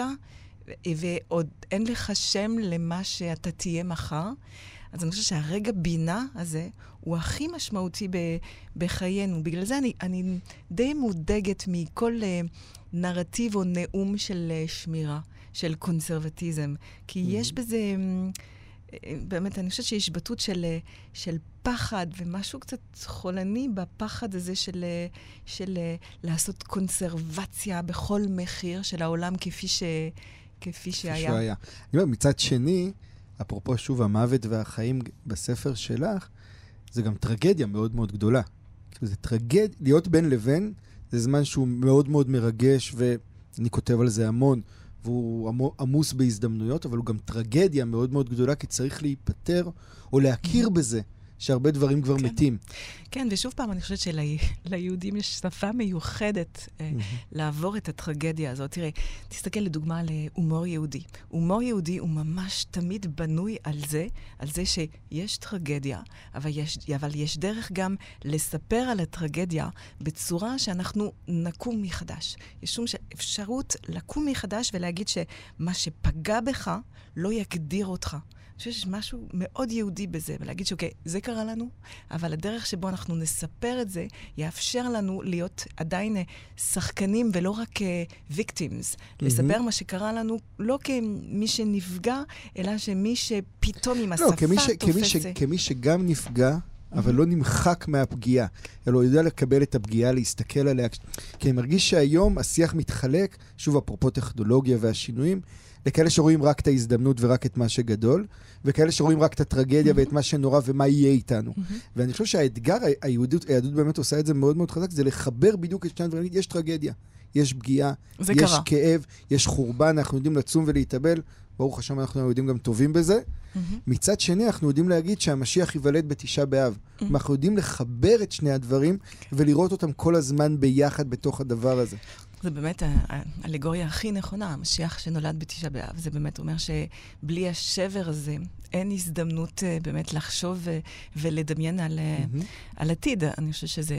ועוד אין לך שם למה שאתה תהיה מחר. אז אני חושבת שהרגע בינה הזה הוא הכי משמעותי ב, בחיינו. בגלל זה אני, אני די מודאגת מכל uh, נרטיב או נאום של uh, שמירה, של קונסרבטיזם. כי mm-hmm. יש בזה... Um, באמת, אני חושבת שיש התבטאות של, של פחד ומשהו קצת חולני בפחד הזה של, של לעשות קונסרבציה בכל מחיר של העולם כפי, ש, כפי שהיה. היה. אני אומר, מצד שני, אפרופו שוב המוות והחיים בספר שלך, זה גם טרגדיה מאוד מאוד גדולה. זה טרגד, להיות בין לבין, זה זמן שהוא מאוד מאוד מרגש, ואני כותב על זה המון. והוא עמוס בהזדמנויות, אבל הוא גם טרגדיה מאוד מאוד גדולה, כי צריך להיפטר או להכיר בזה. שהרבה דברים כבר כן. מתים. כן, ושוב פעם, אני חושבת שליהודים של יש שפה מיוחדת אה, לעבור את הטרגדיה הזאת. תראה, תסתכל לדוגמה על הומור יהודי. הומור יהודי הוא ממש תמיד בנוי על זה, על זה שיש טרגדיה, אבל יש, אבל יש דרך גם לספר על הטרגדיה בצורה שאנחנו נקום מחדש. יש שום אפשרות לקום מחדש ולהגיד שמה שפגע בך לא יגדיר אותך. אני חושבת שיש משהו מאוד יהודי בזה, ולהגיד שאוקיי, זה קרה לנו, אבל הדרך שבו אנחנו נספר את זה, יאפשר לנו להיות עדיין אה, שחקנים ולא רק ויקטימס. Uh, mm-hmm. לספר מה שקרה לנו לא כמי שנפגע, אלא שמי שפתאום עם לא, השפה כמי ש, תופס... כמי, ש, כמי שגם נפגע, אבל לא נמחק מהפגיעה, אלא הוא יודע לקבל את הפגיעה, להסתכל עליה. כי אני מרגיש שהיום השיח מתחלק, שוב, אפרופו טכנולוגיה והשינויים, לכאלה שרואים רק את ההזדמנות ורק את מה שגדול, וכאלה שרואים רק את הטרגדיה ואת מה שנורא ומה יהיה איתנו. ואני חושב שהאתגר, היהודות, היהדות באמת עושה את זה מאוד מאוד חזק, זה לחבר בדיוק את שני הדברים. יש טרגדיה, יש פגיעה, יש קרה. כאב, יש חורבן, אנחנו יודעים לצום ולהתאבל. ברוך השם, אנחנו יודעים גם טובים בזה. Mm-hmm. מצד שני, אנחנו יודעים להגיד שהמשיח ייוולד בתשעה באב. Mm-hmm. אנחנו יודעים לחבר את שני הדברים ולראות אותם כל הזמן ביחד בתוך הדבר הזה. זה באמת האלגוריה הכי נכונה, המשיח שנולד בתשעה באב. זה באמת אומר שבלי השבר הזה, אין הזדמנות uh, באמת לחשוב uh, ולדמיין על, mm-hmm. על עתיד. אני חושבת שזה,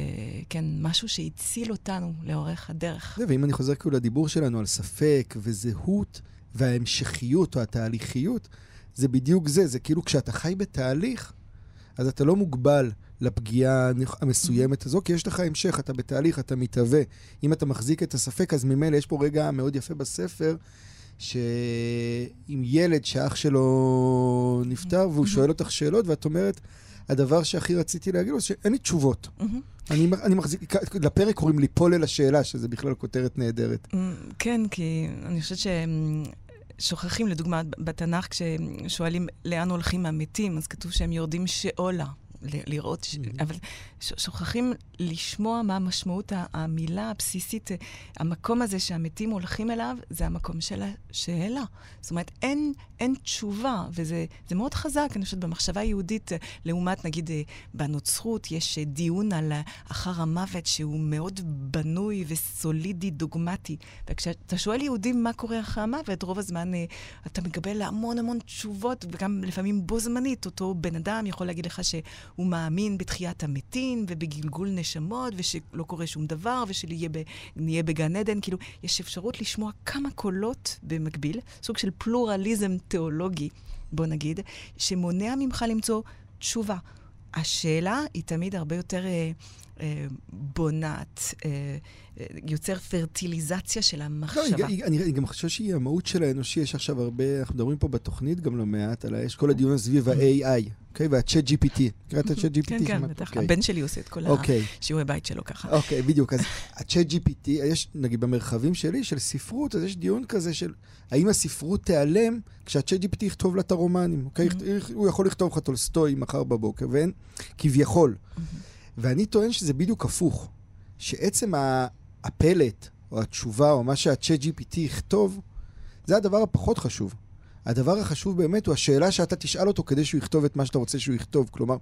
כן, משהו שהציל אותנו לאורך הדרך. ואם אני חוזר כאילו לדיבור שלנו על ספק וזהות וההמשכיות או התהליכיות, זה בדיוק זה. זה כאילו כשאתה חי בתהליך, אז אתה לא מוגבל לפגיעה המסוימת הזו, כי יש לך המשך, אתה בתהליך, אתה מתהווה. אם אתה מחזיק את הספק, אז ממילא יש פה רגע מאוד יפה בספר, שעם ילד שאח שלו נפטר, והוא שואל אותך שאלות, ואת אומרת, הדבר שהכי רציתי להגיד לו, שאין לי תשובות. מהמם. אני, אני מחזיק, לפרק קוראים ליפול אל השאלה, שזה בכלל כותרת נהדרת. Mm, כן, כי אני חושבת ששוכחים, לדוגמה, בתנ"ך, כששואלים לאן הולכים המתים, אז כתוב שהם יורדים שאולה. לראות, ש... Mhm. אבל ש- שוכחים לשמוע מה משמעות המילה הבסיסית. המקום הזה שהמתים הולכים אליו, זה המקום של השאלה. זאת אומרת, אין, אין תשובה, וזה זה מאוד חזק, אני חושבת, במחשבה היהודית, לעומת, נגיד, בנוצרות, יש דיון על אחר המוות שהוא מאוד בנוי וסולידי, דוגמטי. וכשאתה שואל יהודים מה קורה אחרי המוות, רוב הזמן אתה מקבל המון המון תשובות, וגם לפעמים בו זמנית, אותו בן אדם יכול להגיד לך שהוא מאמין בתחיית המתים ובגלגול נשמות, ושלא קורה שום דבר, ושנהיה בגן עדן. כאילו, יש אפשרות לשמוע כמה קולות במקביל, סוג של פלורליזם תיאולוגי, בוא נגיד, שמונע ממך למצוא תשובה. השאלה היא תמיד הרבה יותר אה, בונעת, אה, אה, יוצר פרטיליזציה של לא, המחשבה. היא- אני, אני גם חושב שהיא המהות של האנושי, יש עכשיו הרבה, אנחנו מדברים פה בתוכנית גם לא מעט, על יש כל הדיון סביב ה-AI, אוקיי? וה-Chat GPT. קראת את ה-Chat GPT? כן, כן? בטח. אוקיי. הבן שלי עושה את כל אוקיי, השיעורי בית שלו ככה. אוקיי, בדיוק. אז ה-Chat GPT, יש, נגיד במרחבים שלי, של ספרות, אז יש דיון כזה של האם הספרות תיעלם כשה-Chat GPT יכתוב לה את הרומנים, אוקיי? Mhm. הוא יכול לכתוב לך טולסטוי מחר בבוקר, ואין, כביכול. ואני טוען שזה בדיוק הפוך. שעצם הפלט, או התשובה, או מה שה-Chat GPT יכתוב, זה הדבר הפחות חשוב. הדבר החשוב באמת הוא השאלה שאתה תשאל אותו כדי שהוא יכתוב את מה שאתה רוצה שהוא יכתוב. כלומר,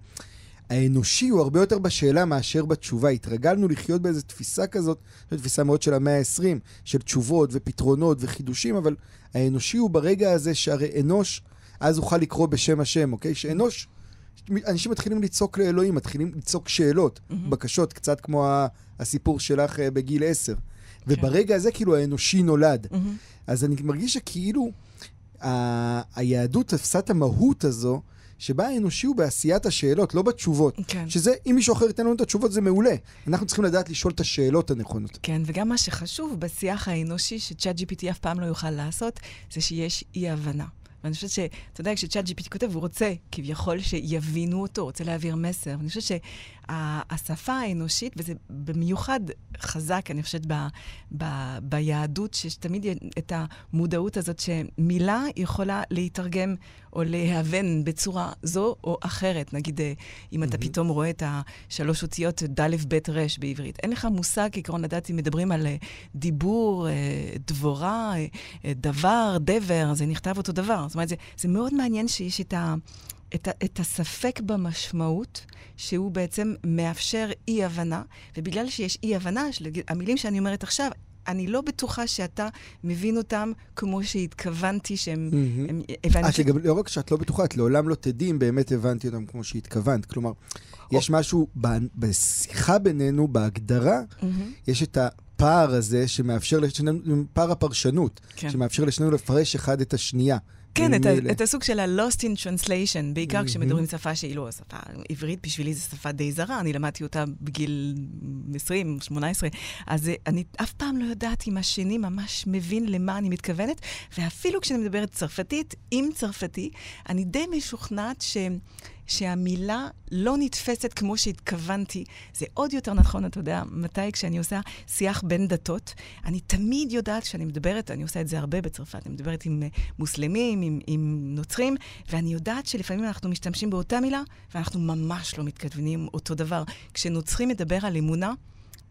האנושי הוא הרבה יותר בשאלה מאשר בתשובה. התרגלנו לחיות באיזו תפיסה כזאת, זו תפיסה מאוד של המאה ה-20, של תשובות ופתרונות וחידושים, אבל האנושי הוא ברגע הזה שהרי אנוש, אז אוכל לקרוא בשם השם, אוקיי? שאנוש, אנשים מתחילים לצעוק לאלוהים, מתחילים לצעוק שאלות, מהמם. בקשות, קצת כמו הסיפור שלך אה, בגיל עשר. וברגע הזה כאילו האנושי נולד. מהמם. אז אני מרגיש שכאילו ה- היהדות תפסה את המהות הזו, שבה האנושי הוא בעשיית השאלות, לא בתשובות. כן. שזה, אם מישהו אחר ייתן לנו את התשובות, זה מעולה. אנחנו צריכים לדעת לשאול את השאלות הנכונות. כן, וגם מה שחשוב בשיח האנושי, שצ'אט GPT אף פעם לא יוכל לעשות, זה שיש אי-הבנה. ואני חושבת שאתה יודע, כשצ'אט GPT כותב, הוא רוצה כביכול שיבינו אותו, רוצה להעביר מסר. ואני חושבת שהשפה האנושית, וזה במיוחד חזק, אני חושבת, ב, ב, ביהדות, שיש תמיד את המודעות הזאת שמילה יכולה להתרגם או להיאבן בצורה זו או אחרת. נגיד, אה, אם אתה מהמם. פתאום רואה את השלוש אותיות ד' ב' ר' בעברית. אין לך מושג, כעקרון לדעת, אם מדברים על אה, דיבור, אה, דבורה, דבר, דבר, זה נכתב אותו דבר. זאת אומרת, זה, זה מאוד מעניין שיש את, ה, את, את הספק במשמעות, שהוא בעצם מאפשר אי-הבנה, ובגלל שיש אי-הבנה, המילים שאני אומרת עכשיו, אני לא בטוחה שאתה מבין אותם כמו שהתכוונתי שהם... הם, הבנתי... את לגב... לא רק שאת לא בטוחה, את לעולם לא תדעי אם באמת הבנתי אותם כמו שהתכוונת. כלומר, יש משהו ב... בשיחה בינינו, בהגדרה, מהמם, יש את הפער הזה שמאפשר לשנינו, פער הפרשנות, כן. שמאפשר לשנינו לפרש אחד את השנייה. כן, את, ה, את הסוג של ה-lost in translation, בעיקר מהמם. כשמדברים שפה שהיא לא שפה עברית, בשבילי זו שפה די זרה, אני למדתי אותה בגיל 20, 18, אז אני אף פעם לא יודעת אם השני ממש מבין למה אני מתכוונת, ואפילו כשאני מדברת צרפתית, עם צרפתי, אני די משוכנעת ש... שהמילה לא נתפסת כמו שהתכוונתי. זה עוד יותר נכון, אתה יודע, מתי כשאני עושה שיח בין דתות, אני תמיד יודעת, כשאני מדברת, אני עושה את זה הרבה בצרפת, אני מדברת עם אה, מוסלמים, עם, עם נוצרים, ואני יודעת שלפעמים אנחנו משתמשים באותה מילה, ואנחנו ממש לא מתכוונים אותו דבר. כשנוצרי מדבר על אמונה,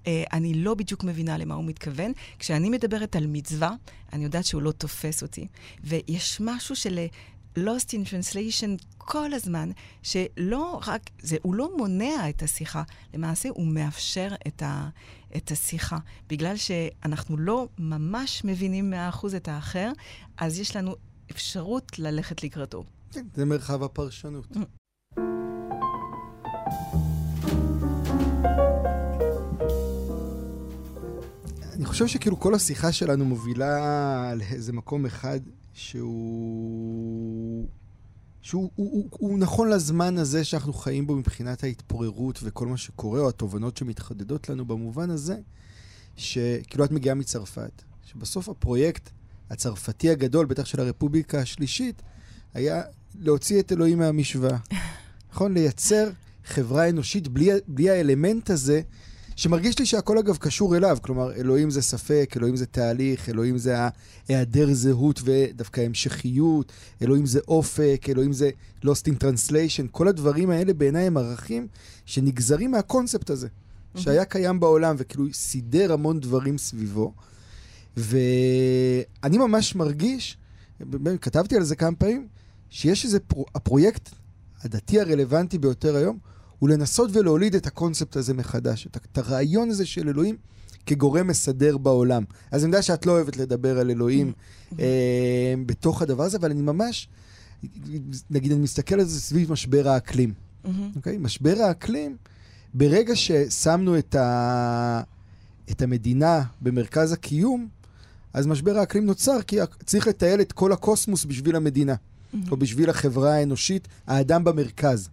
אה, אני לא בדיוק מבינה למה הוא מתכוון. כשאני מדברת על מצווה, אני יודעת שהוא לא תופס אותי. ויש משהו של אה, lost in translation כל הזמן, שלא רק, זה, הוא לא מונע את השיחה, למעשה הוא מאפשר את, ה, את השיחה. בגלל שאנחנו לא ממש מבינים מאה אחוז את האחר, אז יש לנו אפשרות ללכת לקראתו. כן, זה מרחב הפרשנות. אני חושב שכאילו כל השיחה שלנו מובילה לאיזה מקום אחד שהוא... שהוא הוא, הוא, הוא נכון לזמן הזה שאנחנו חיים בו מבחינת ההתפוררות וכל מה שקורה, או התובנות שמתחדדות לנו במובן הזה, שכאילו את מגיעה מצרפת, שבסוף הפרויקט הצרפתי הגדול, בטח של הרפובליקה השלישית, היה להוציא את אלוהים מהמשוואה. נכון? לייצר חברה אנושית בלי, בלי האלמנט הזה, שמרגיש לי שהכל אגב קשור אליו. כלומר, אלוהים זה ספק, אלוהים זה תהליך, אלוהים זה היעדר זהות ודווקא המשכיות, אלוהים זה אופק, אלוהים זה lost in translation. כל הדברים האלה בעיניי הם ערכים שנגזרים מהקונספט הזה, שהיה קיים בעולם וכאילו סידר המון דברים סביבו. ואני ממש מרגיש, כתבתי על זה כמה פעמים, שיש איזה פרו, הפרויקט הדתי הרלוונטי ביותר היום, הוא לנסות ולהוליד את הקונספט הזה מחדש, את, את הרעיון הזה של אלוהים כגורם מסדר בעולם. אז אני יודע שאת לא אוהבת לדבר על אלוהים mm-hmm. אה, בתוך הדבר הזה, אבל אני ממש, נגיד, אני מסתכל על זה סביב משבר האקלים. Mm-hmm. Okay? אוקיי? משבר האקלים, ברגע ששמנו את, ה, את המדינה במרכז הקיום, אז משבר האקלים נוצר כי צריך לטייל את כל הקוסמוס בשביל המדינה, mm-hmm. או בשביל החברה האנושית, האדם במרכז.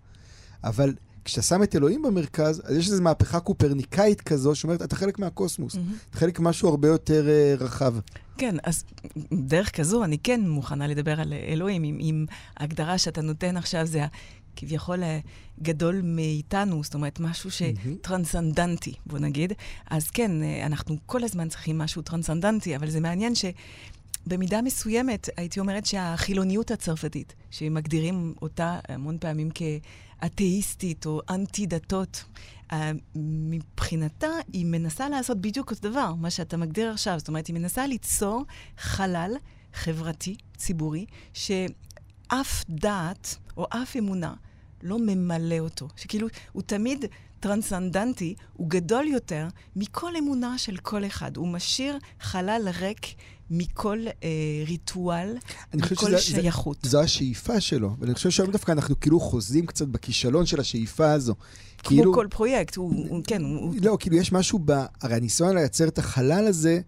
אבל כשאתה שם את אלוהים במרכז, אז יש איזו מהפכה קופרניקאית כזו, שאומרת, אתה חלק מהקוסמוס. Mm-hmm. אתה חלק משהו הרבה יותר uh, רחב. כן, אז דרך כזו אני כן מוכנה לדבר על אלוהים, עם, עם ההגדרה שאתה נותן עכשיו, זה כביכול אה, גדול מאיתנו, זאת אומרת, משהו שטרנסנדנטי, בוא נגיד. אז כן, אה, אנחנו כל הזמן צריכים משהו טרנסנדנטי, אבל זה מעניין ש... במידה מסוימת, הייתי אומרת שהחילוניות הצרפתית, שמגדירים אותה המון פעמים כאתאיסטית או אנטי-דתות, אה, מבחינתה היא מנסה לעשות בדיוק אותו דבר, מה שאתה מגדיר עכשיו. זאת אומרת, היא מנסה ליצור חלל חברתי, ציבורי, שאף דעת או אף אמונה לא ממלא אותו. שכאילו, הוא תמיד טרנסנדנטי, הוא גדול יותר מכל אמונה של כל אחד. הוא משאיר חלל ריק מכל אה, ריטואל, מכל שזה, שייכות. זה, זו השאיפה שלו, ואני חושב שהיום דווקא אנחנו כאילו חוזים קצת בכישלון של השאיפה הזו. כמו כאילו, כל פרויקט, הוא, הוא כן, הוא... לא, כאילו יש משהו ב... הרי הניסיון לייצר את החלל הזה,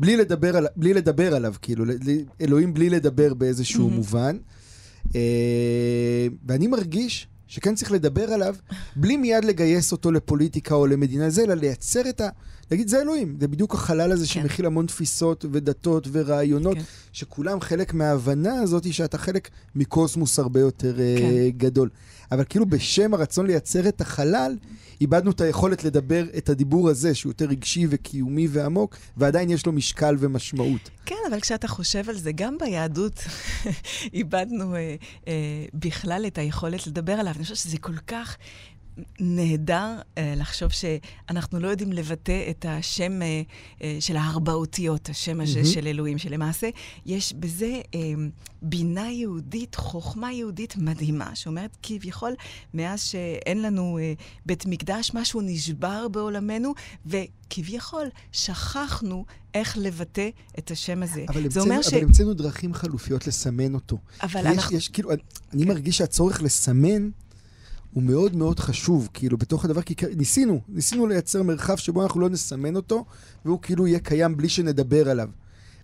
בלי לדבר, על, בלי לדבר עליו, כאילו, אלוהים בלי לדבר באיזשהו mm-hmm. מובן. אה, ואני מרגיש שכן צריך לדבר עליו, בלי מיד לגייס אותו לפוליטיקה או למדינה זה, אלא לייצר את ה... להגיד, זה אלוהים. זה בדיוק החלל הזה כן. שמכיל המון תפיסות ודתות ורעיונות, כן. שכולם חלק מההבנה הזאת שאתה חלק מקוסמוס הרבה יותר אה, כן. גדול. אבל כאילו בשם הרצון לייצר את החלל, איבדנו את היכולת לדבר את הדיבור הזה, שהוא יותר רגשי וקיומי ועמוק, ועדיין יש לו משקל ומשמעות. כן, אבל כשאתה חושב על זה, גם ביהדות איבדנו אה, אה, בכלל את היכולת לדבר עליו. אני חושבת שזה כל כך נהדר uh, לחשוב שאנחנו לא יודעים לבטא את השם uh, uh, של הארבע אותיות, השם הזה mm-hmm. של אלוהים, שלמעשה יש בזה uh, בינה יהודית, חוכמה יהודית מדהימה, שאומרת כביכול, מאז שאין לנו uh, בית מקדש, משהו נשבר בעולמנו, וכביכול שכחנו איך לבטא את השם הזה. אבל המצאנו ש... המצאנו דרכים חלופיות לסמן אותו. אבל אנחנו... יש, כאילו, אני כן. מרגיש שהצורך לסמן... הוא מאוד מאוד חשוב, כאילו, בתוך הדבר, כי ניסינו, ניסינו לייצר מרחב שבו אנחנו לא נסמן אותו, והוא כאילו יהיה קיים בלי שנדבר עליו.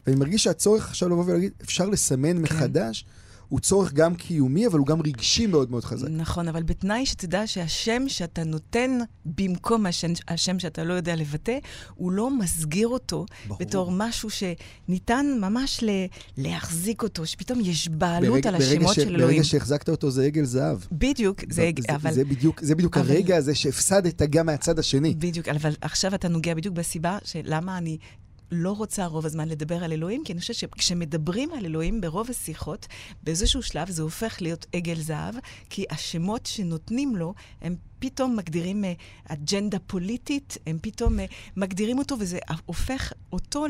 ואני מרגיש שהצורך עכשיו לבוא ולהגיד, אפשר לסמן כן. מחדש. הוא צורך גם קיומי, אבל הוא גם רגשי מאוד מאוד חזק. נכון, אבל בתנאי שתדע שהשם שאתה נותן במקום השם, השם שאתה לא יודע לבטא, הוא לא מסגיר אותו ברור. בתור משהו שניתן ממש ל, להחזיק אותו, שפתאום יש בעלות ברג, על השמות ש, של אלוהים. ברגע שהחזקת אותו זה עגל זהב. בדיוק, זה, זה, זה אבל... זה בדיוק, זה בדיוק אבל... הרגע הזה שהפסדת גם מהצד השני. בדיוק, אבל עכשיו אתה נוגע בדיוק בסיבה של למה אני לא רוצה רוב הזמן לדבר על אלוהים, כי אני חושבת שכשמדברים על אלוהים ברוב השיחות, באיזשהו שלב זה הופך להיות עגל זהב, כי השמות שנותנים לו, הם פתאום מגדירים uh, אג'נדה פוליטית, הם פתאום uh, מגדירים אותו, וזה הופך אותו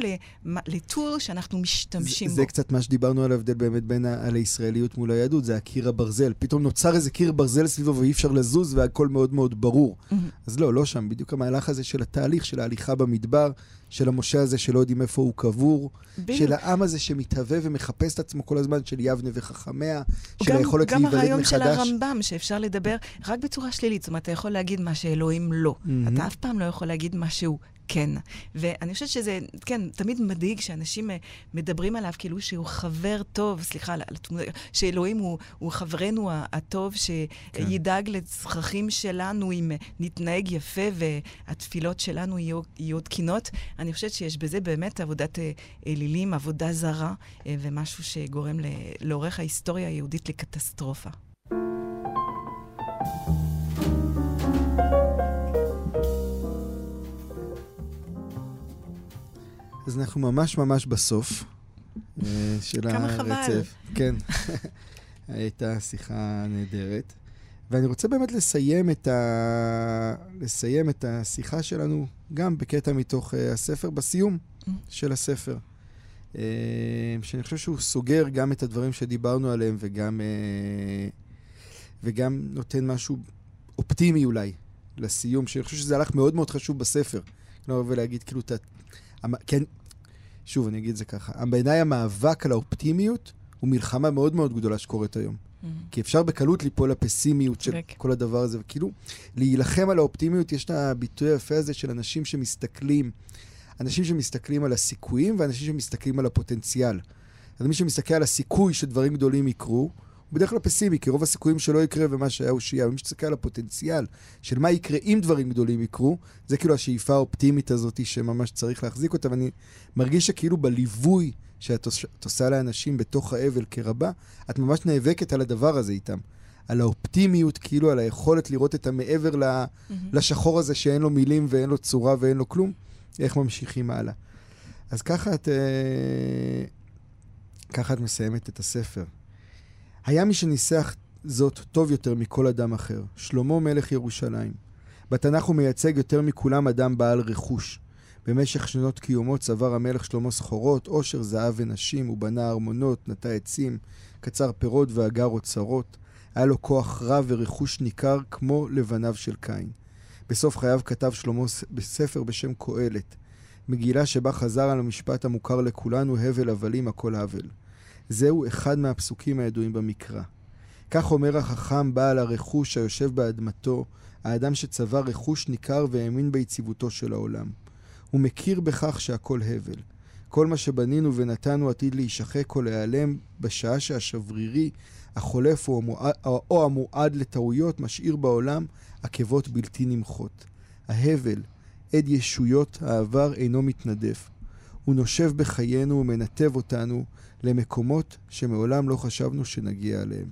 לטור שאנחנו משתמשים זה, בו. זה קצת מה שדיברנו על ההבדל באמת בין ה- על הישראליות מול היהדות, זה הקיר הברזל. פתאום נוצר איזה קיר ברזל סביבו ואי אפשר לזוז והכל מאוד מאוד ברור. Mm-hmm. אז לא, לא שם. בדיוק המהלך הזה של התהליך, של ההליכה במדבר, של המשה הזה שלא יודעים איפה הוא קבור, בדיוק. של העם הזה שמתהווה ומחפש את עצמו כל הזמן, של יבנה וחכמיה, של היכולת להיוולד מחדש. גם הרעיון של הרמב"ם, שאפשר לדבר רק בצורה שלילית. זאת אומרת, אתה יכול להגיד מה שאלוהים לא. Mm-hmm. אתה אף פעם לא יכול להגיד מה שהוא כן. ואני חושבת שזה, כן, תמיד מדאיג שאנשים אה, מדברים עליו כאילו שהוא חבר טוב, סליחה, שאלוהים הוא, הוא חברנו הטוב, שידאג כן. לצרכים שלנו אם נתנהג יפה והתפילות שלנו יהיו, יהיו תקינות. אני חושבת שיש בזה באמת עבודת אה, אלילים, עבודה זרה, אה, ומשהו שגורם לאורך ההיסטוריה היהודית לקטסטרופה. אז אנחנו ממש ממש בסוף אה, של הרצף. כמה חבל. כן, הייתה שיחה נהדרת. ואני רוצה באמת לסיים את, ה... לסיים את השיחה שלנו גם בקטע מתוך uh, הספר, בסיום. של הספר. Uh, שאני חושב שהוא סוגר גם את הדברים שדיברנו עליהם וגם, uh, וגם נותן משהו אופטימי אולי לסיום, שאני חושב שזה הלך מאוד מאוד חשוב בספר. לא ולהגיד כאילו, ת... כן, שוב, אני אגיד את זה ככה. בעיניי המאבק על האופטימיות הוא מלחמה מאוד מאוד גדולה שקורית היום. Mm-hmm. כי אפשר בקלות ליפול לפסימיות של רק. כל הדבר הזה, וכאילו, להילחם על האופטימיות, יש את הביטוי היפה הזה של אנשים שמסתכלים, אנשים שמסתכלים על הסיכויים ואנשים שמסתכלים על הפוטנציאל. אז מי שמסתכל על הסיכוי שדברים גדולים יקרו, הוא בדרך כלל פסימי, כי רוב הסיכויים שלא יקרה ומה שהיה הוא שיהיה. ומי שתסתכל על הפוטנציאל של מה יקרה אם דברים גדולים יקרו, זה כאילו השאיפה האופטימית הזאת שממש צריך להחזיק אותה, ואני מרגיש שכאילו בליווי שאת עושה לאנשים בתוך האבל כרבה, את ממש נאבקת על הדבר הזה איתם. על האופטימיות, כאילו על היכולת לראות את המעבר mm-hmm. לשחור הזה שאין לו מילים ואין לו צורה ואין לו כלום, איך ממשיכים הלאה. אז ככה את, אה, ככה את מסיימת את הספר. היה מי שניסח זאת טוב יותר מכל אדם אחר, שלמה מלך ירושלים. בתנ"ך הוא מייצג יותר מכולם אדם בעל רכוש. במשך שנות קיומו צבר המלך שלמה סחורות, עושר, זהב ונשים, הוא בנה ארמונות, נטע עצים, קצר פירות ואגר אוצרות. היה לו כוח רב ורכוש ניכר כמו לבניו של קין. בסוף חייו כתב שלמה בספר בשם קהלת, מגילה שבה חזר על המשפט המוכר לכולנו, הבל הבלים הכל הבל. זהו אחד מהפסוקים הידועים במקרא. כך אומר החכם בעל הרכוש היושב באדמתו, האדם שצבר רכוש ניכר והאמין ביציבותו של העולם. הוא מכיר בכך שהכל הבל. כל מה שבנינו ונתנו עתיד להישחק או להיעלם בשעה שהשברירי, החולף או המועד, או המועד לטעויות משאיר בעולם עקבות בלתי נמחות. ההבל, עד ישויות העבר, אינו מתנדף. הוא נושב בחיינו ומנתב אותנו למקומות שמעולם לא חשבנו שנגיע אליהם.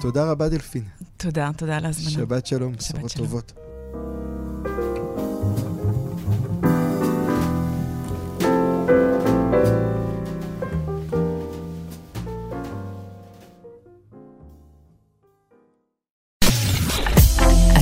תודה רבה, דלפין. תודה, תודה על ההזמנה. שבת שלום, בשורות טובות.